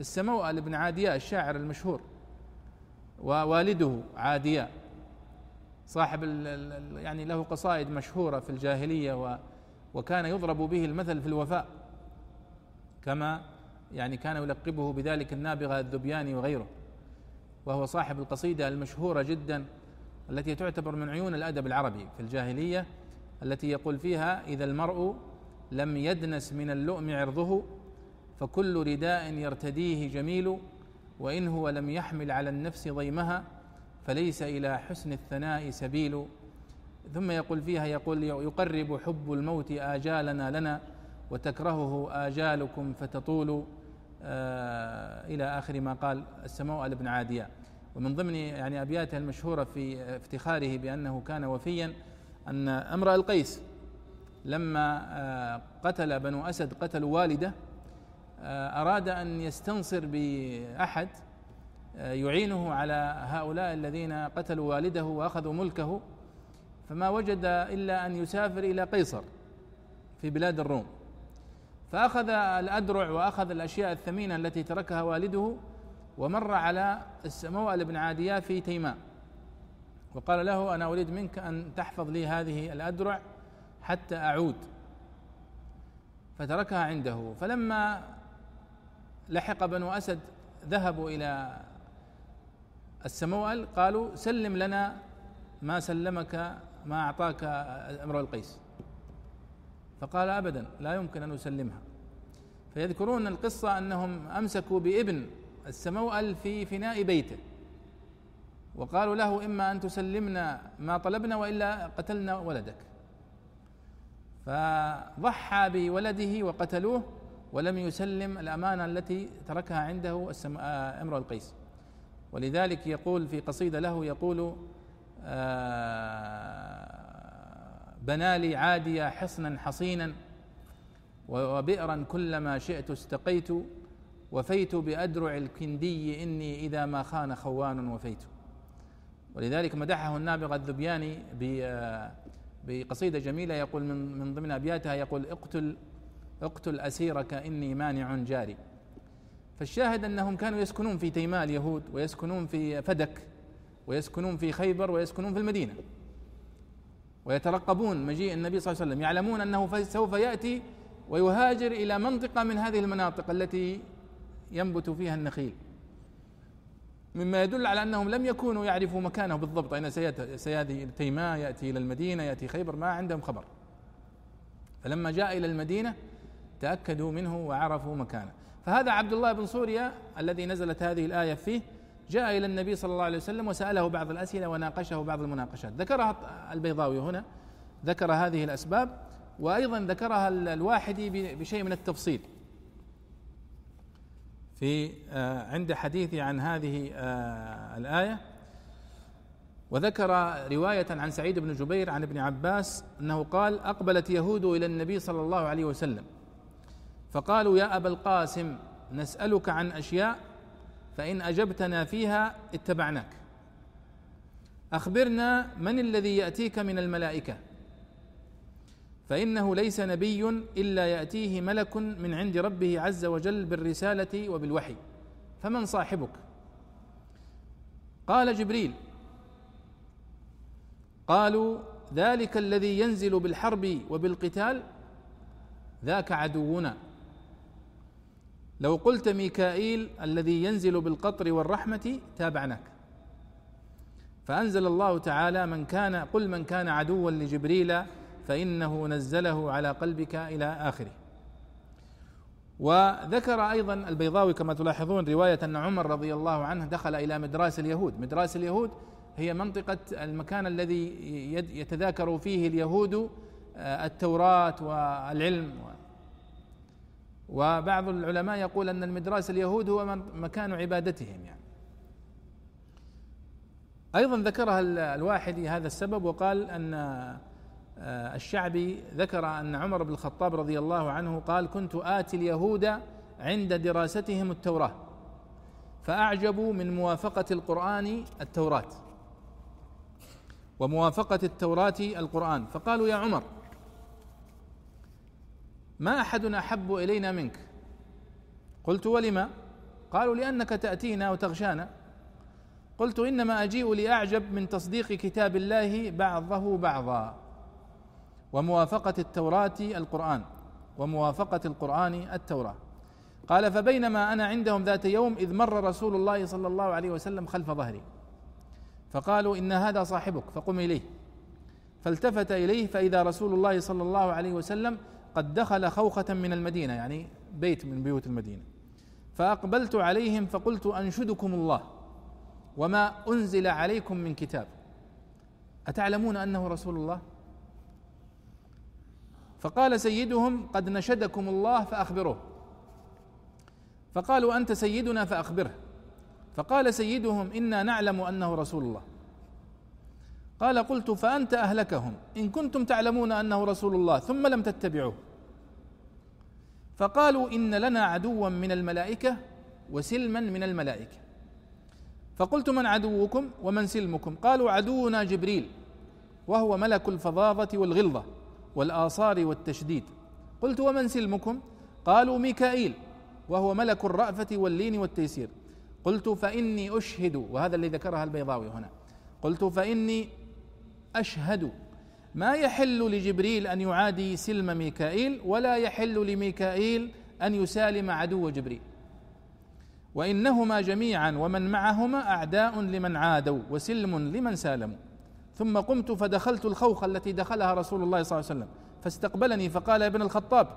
السموأل بن عادياء الشاعر المشهور ووالده عادياء صاحب يعني له قصائد مشهورة في الجاهلية وكان يضرب به المثل في الوفاء كما يعني كان يلقبه بذلك النابغة الذبياني وغيره. وهو صاحب القصيدة المشهورة جدا التي تعتبر من عيون الأدب العربي في الجاهلية التي يقول فيها إذا المرء لم يدنس من اللؤم عرضه فكل رداء يرتديه جميل وإن هو لم يحمل على النفس ضيمها فليس إلى حسن الثناء سبيل. ثم يقول فيها يقول يقرب حب الموت آجالنا لنا وتكرهه آجالكم فتطول آه إلى آخر ما قال السماء بن عادية. ومن ضمن يعني أبياته المشهورة في افتخاره بأنه كان وفيا أن امرأ القيس لما آه قتل بنو أسد قتلوا والده آه أراد أن يستنصر بأحد آه، يعينه على هؤلاء الذين قتلوا والده وأخذوا ملكه. فما وجد إلا أن يسافر إلى قيصر في بلاد الروم. فأخذ الأدرع وأخذ الأشياء الثمينة التي تركها والده ومر على السموأل بن عادية في تيماء وقال له أنا أريد منك أن تحفظ لي هذه الأدرع حتى أعود. فتركها عنده. فلما لحق بنو أسد ذهبوا إلى السموأل قالوا سلم لنا ما سلمك ما أعطاك امرؤ القيس. فقال أبدا لا يمكن أن أسلمها. فيذكرون القصة أنهم أمسكوا بابن السموأل في فناء بيته. وقالوا له إما أن تسلمنا ما طلبنا وإلا قتلنا ولدك. فضحى بولده وقتلوه ولم يسلم الأمانة التي تركها عنده امرؤ القيس. ولذلك يقول في قصيدة له يقول آه، بنى لي عادية حصنا حصينا وبئرا كلما شئت استقيت وفيت بأدرع الكندي إني إذا ما خان خوان وفيت. ولذلك مدحه النابغة الذبياني آه، بقصيدة جميلة يقول من من ضمن أبياتها يقول اقتل اقتل أسيرك إني مانع جاري. فالشاهد أنهم كانوا يسكنون في تيماء اليهود ويسكنون في فدك. ويسكنون في خيبر ويسكنون في المدينة. ويترقبون مجيء النبي صلى الله عليه وسلم. يعلمون أنه سوف يأتي ويهاجر إلى منطقة من هذه المناطق التي ينبت فيها النخيل. مما يدل على أنهم لم يكونوا يعرفوا مكانه بالضبط. أين سيأتي تيماء يأتي إلى المدينة يأتي خيبر ما عندهم خبر. فلما جاء إلى المدينة تأكدوا منه وعرفوا مكانه. فهذا عبد الله بن سوريا الذي نزلت هذه الآية فيه جاء إلى النبي صلى الله عليه وسلم وسأله بعض الأسئلة وناقشه بعض المناقشات. ذكرها البيضاوي هنا ذكر هذه الأسباب وأيضا ذكرها الواحدي بشيء من التفصيل. في آه، عند حديثه عن هذه آه، الآية وذكر رواية عن سعيد بن جبير عن ابن عباس أنه قال أقبلت يهود إلى النبي صلى الله عليه وسلم فقالوا يا أبا القاسم نسألك عن أشياء فإن أجبتنا فيها اتبعناك. أخبرنا من الذي يأتيك من الملائكة. فإنه ليس نبي إلا يأتيه ملك من عند ربه عز وجل بالرسالة وبالوحي. فمن صاحبك؟ قال جبريل. قالوا ذلك الذي ينزل بالحرب وبالقتال ذاك عدونا. لو قلت ميكائيل الذي ينزل بالقطر والرحمة تابعناك. فأنزل الله تعالى من كان قل من كان عدوا لجبريل فإنه نزله على قلبك إلى آخره. وذكر أيضا البيضاوي كما تلاحظون رواية أن عمر رضي الله عنه دخل إلى مدراس اليهود. مدراس اليهود هي منطقة المكان الذي يتذاكر فيه اليهود آه، التوراة والعلم وبعض العلماء يقول أن المدراس اليهود هو مكان عبادتهم يعني. أيضا ذكرها الواحدي هذا السبب وقال أن آه، الشعبي ذكر أن عمر بن الخطاب رضي الله عنه قال كنت آتي اليهود عند دراستهم التوراة فأعجبوا من موافقة القرآن التوراة وموافقة التوراة القرآن. فقالوا يا عمر ما أحد أحب إلينا منك. قلت ولما؟ قالوا لأنك تأتينا وتغشانا. قلت إنما أجيء لأعجب من تصديق كتاب الله بعضه بعضا. وموافقة التوراة القرآن. وموافقة القرآن التوراة. قال فبينما أنا عندهم ذات يوم إذ مر رسول الله صلى الله عليه وسلم خلف ظهري. فقالوا إن هذا صاحبك فقم إليه. فالتفت إليه فإذا رسول الله صلى الله عليه وسلم قد دخل خوخة من المدينة يعني بيت من بيوت المدينة. فأقبلت عليهم فقلت أنشدكم الله وما أنزل عليكم من كتاب. أتعلمون أنه رسول الله؟ فقال سيدهم قد نشدكم الله فأخبروه. فقالوا أنت سيدنا فأخبره. فقال سيدهم إنا نعلم أنه رسول الله. قال قلت فأنت أهلكهم. إن كنتم تعلمون أنه رسول الله ثم لم تتبعوه. فقالوا إن لنا عدوا من الملائكة وسلما من الملائكة. فقلت من عدوكم ومن سلمكم؟ قالوا عدونا جبريل وهو ملك الفظاظة والغلظة والآصار والتشديد. قلت ومن سلمكم؟ قالوا ميكائيل وهو ملك الرأفة واللين والتيسير. قلت فإني أشهد وهذا الذي ذكرها البيضاوي هنا. قلت فإني أشهد. ما يحل لجبريل أن يعادي سلم ميكائيل ولا يحل لميكائيل أن يسالم عدو جبريل. وإنهما جميعا ومن معهما أعداء لمن عادوا وسلم لمن سالموا. ثم قمت فدخلت الخوخة التي دخلها رسول الله صلى الله عليه وسلم. فاستقبلني فقال يا ابن الخطاب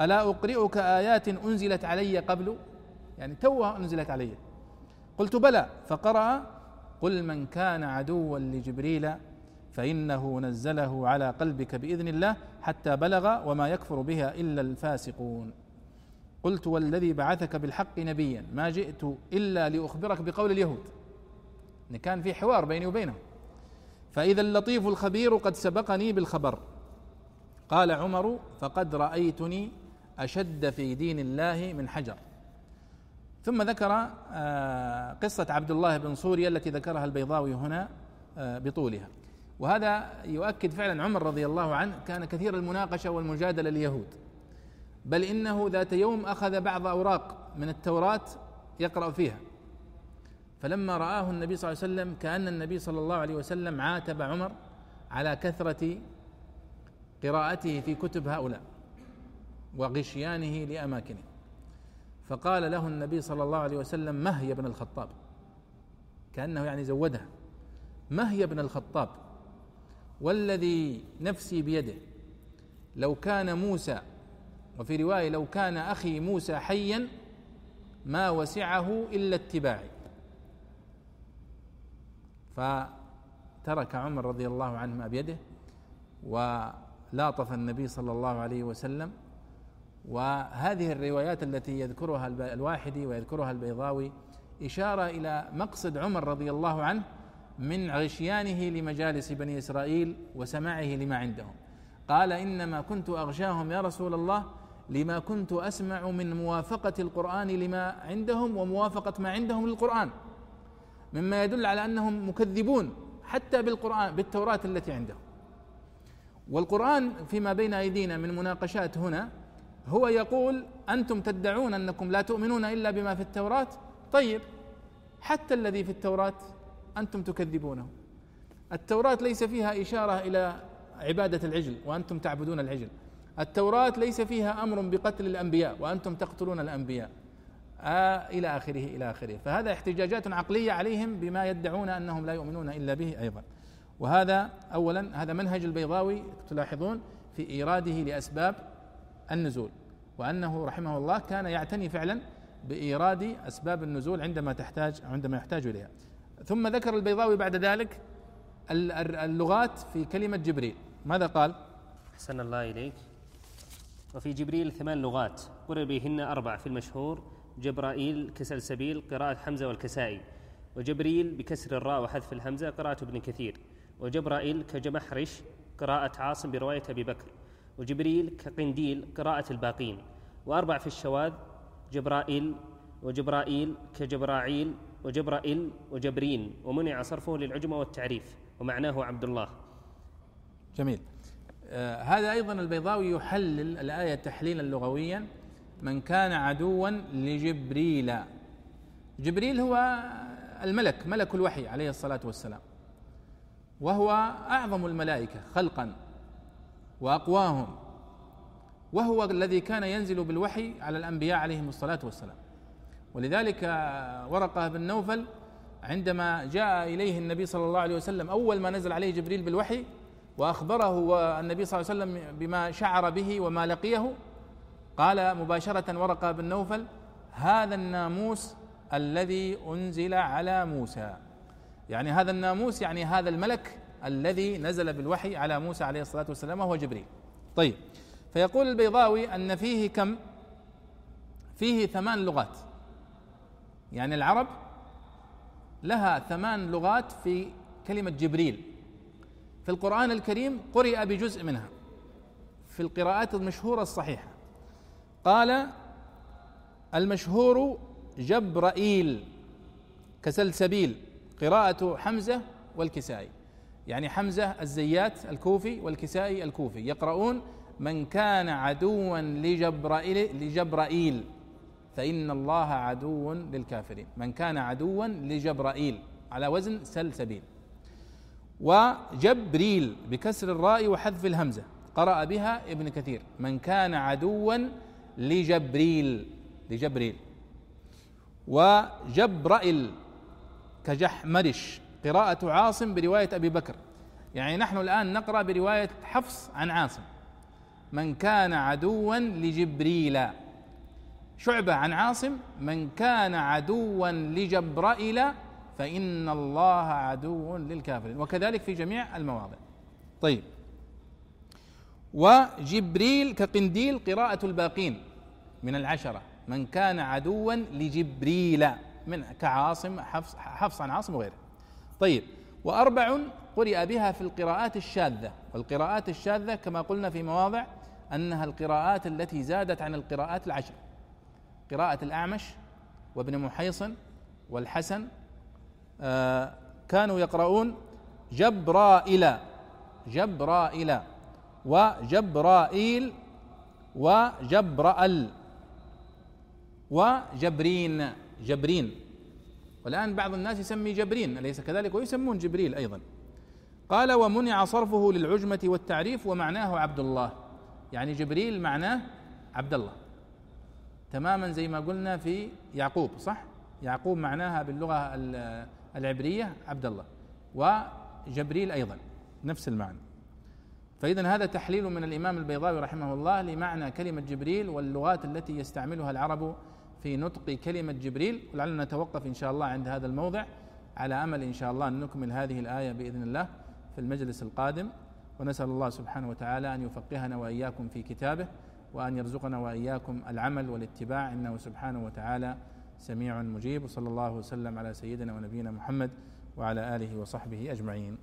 ألا أقرئك آيات أنزلت علي قبل؟ يعني توها أنزلت علي. قلت بلى. فقرأ قل من كان عدوا لجبريل فإنه نزله على قلبك بإذن الله حتى بلغ وما يكفر بها إلا الفاسقون. قلت والذي بعثك بالحق نبيا ما جئت إلا لأخبرك بقول اليهود. إن كان في حوار بيني وبينهم. فإذا اللطيف الخبير قد سبقني بالخبر. قال عمر فقد رأيتني أشد في دين الله من حجر. ثم ذكر آه، قصة عبد الله بن صوريا التي ذكرها البيضاوي هنا آه، بطولها. وهذا يؤكد فعلا عمر رضي الله عنه كان كثير المناقشة والمجادلة لليهود. بل إنه ذات يوم أخذ بعض أوراق من التوراة يقرأ فيها. فلما رآه النبي صلى الله عليه وسلم كأن النبي صلى الله عليه وسلم عاتب عمر على كثرة قراءته في كتب هؤلاء وغشيانه لأماكنه. فقال له النبي صلى الله عليه وسلم مه يا ابن الخطاب. كأنه يعني زودها مه يا ابن الخطاب. والذي نفسي بيده. لو كان موسى وفي رواية لو كان أخي موسى حيا ما وسعه إلا اتباعي. فترك عمر رضي الله عنه ما بيده ولاطف النبي صلى الله عليه وسلم. وهذه الروايات التي يذكرها الواحدي ويذكرها البيضاوي إشارة إلى مقصد عمر رضي الله عنه من غشيانه لمجالس بني إسرائيل وسماعه لما عندهم. قال إنما كنت أغشاهم يا رسول الله لما كنت أسمع من موافقة القرآن لما عندهم وموافقة ما عندهم للقرآن. مما يدل على أنهم مكذبون حتى بالقرآن بالتوراة التي عندهم. والقرآن فيما بين أيدينا من مناقشات هنا هو يقول أنتم تدعون أنكم لا تؤمنون إلا بما في التوراة؟ طيب حتى الذي في التوراة أنتم تكذبونه. التوراة ليس فيها إشارة إلى عبادة العجل وأنتم تعبدون العجل. التوراة ليس فيها أمر بقتل الأنبياء وأنتم تقتلون الأنبياء. آه إلى آخره إلى آخره. فهذا احتجاجات عقلية عليهم بما يدعون أنهم لا يؤمنون إلا به أيضا. وهذا أولا هذا منهج البيضاوي تلاحظون في إيراده لأسباب النزول. وأنه رحمه الله كان يعتني فعلا بإيراد أسباب النزول عندما تحتاج عندما يحتاج إليها. ثم ذكر البيضاوي بعد ذلك اللغات في كلمة جبريل. ماذا قال؟ أحسن الله إليك. وفي جبريل ثمان لغات قرر بهن أربع في المشهور جبرائيل كسلسبيل قراءة حمزة والكسائي. وجبريل بكسر الراء وحذف الهمزة قراءة ابن كثير. وجبرائيل كجمحرش قراءة عاصم برواية أبي بكر. وجبريل كقنديل قراءة الباقين. وأربع في الشواذ جبرائيل وجبرائيل كجبراعيل وجبرائيل وجبرين ومنع صرفه للعجمة والتعريف ومعناه عبد الله جميل. آه هذا أيضا البيضاوي يحلل الآية تحليلا لغويا. من كان عدوا لجبريل. جبريل هو الملك ملك الوحي عليه الصلاة والسلام. وهو أعظم الملائكة خلقا وأقواهم. وهو الذي كان ينزل بالوحي على الأنبياء عليهم الصلاة والسلام. ولذلك ورقة بن نوفل عندما جاء إليه النبي صلى الله عليه وسلم أول ما نزل عليه جبريل بالوحي وأخبره النبي صلى الله عليه وسلم بما شعر به وما لقيه قال مباشرة ورقة بن نوفل هذا الناموس الذي أنزل على موسى. يعني هذا الناموس يعني هذا الملك الذي نزل بالوحي على موسى عليه الصلاة والسلام وهو جبريل. طيب فيقول البيضاوي أن فيه كم؟ فيه ثمان لغات. يعني العرب لها ثمان لغات في كلمة جبريل. في القرآن الكريم قرئ بجزء منها في القراءات المشهورة الصحيحة. قال المشهور جبرائيل كسلسبيل قراءة حمزة والكسائي. يعني حمزة الزيات الكوفي والكسائي الكوفي. يقرؤون من كان عدوا لجبرائيل لجبرائيل. فإن الله عدو للكافرين. من كان عدوا لجبرائيل. على وزن سلسبيل. وجبريل بكسر الراء وحذف الهمزة. قرأ بها ابن كثير. من كان عدوا لجبريل. لجبريل. وجبرائيل كجحمرش. قراءة عاصم برواية أبي بكر. يعني نحن الآن نقرأ برواية حفص عن عاصم. من كان عدوا لجبريل. شعبة عن عاصم من كان عدوا لجبرائيل فإن الله عدو للكافرين. وكذلك في جميع المواضع. طيب. وجبريل كقنديل قراءة الباقين من العشرة. من كان عدوا لجبريل من كعاصم حفص, حفص عن عاصم وغيره. طيب. وأربع قرئ بها في القراءات الشاذة. والقراءات الشاذة كما قلنا في مواضع أنها القراءات التي زادت عن القراءات العشر. قراءة الأعمش وابن محيصن والحسن آه كانوا يقرؤون جبرائيل جبرائيل وجبرائيل وجبرأل وجبرين جبرين. والآن بعض الناس يسمي جبرين أليس كذلك؟ ويسمون جبريل أيضا. قال ومنع صرفه للعجمة والتعريف ومعناه عبد الله. يعني جبريل معناه عبد الله. تماما زي ما قلنا في يعقوب صح؟ يعقوب معناها باللغة العبرية عبد الله وجبريل أيضا نفس المعنى. فإذا هذا تحليل من الإمام البيضاوي رحمه الله لمعنى كلمة جبريل واللغات التي يستعملها العرب في نطق كلمة جبريل ولعلنا نتوقف إن شاء الله عند هذا الموضع. على أمل إن شاء الله أن نكمل هذه الآية بإذن الله في المجلس القادم. ونسأل الله سبحانه وتعالى أن يفقهنا وإياكم في كتابه. وأن يرزقنا وإياكم العمل والاتباع. إنه سبحانه وتعالى سميع مجيب. وصلى الله وسلم على سيدنا ونبينا محمد وعلى آله وصحبه أجمعين.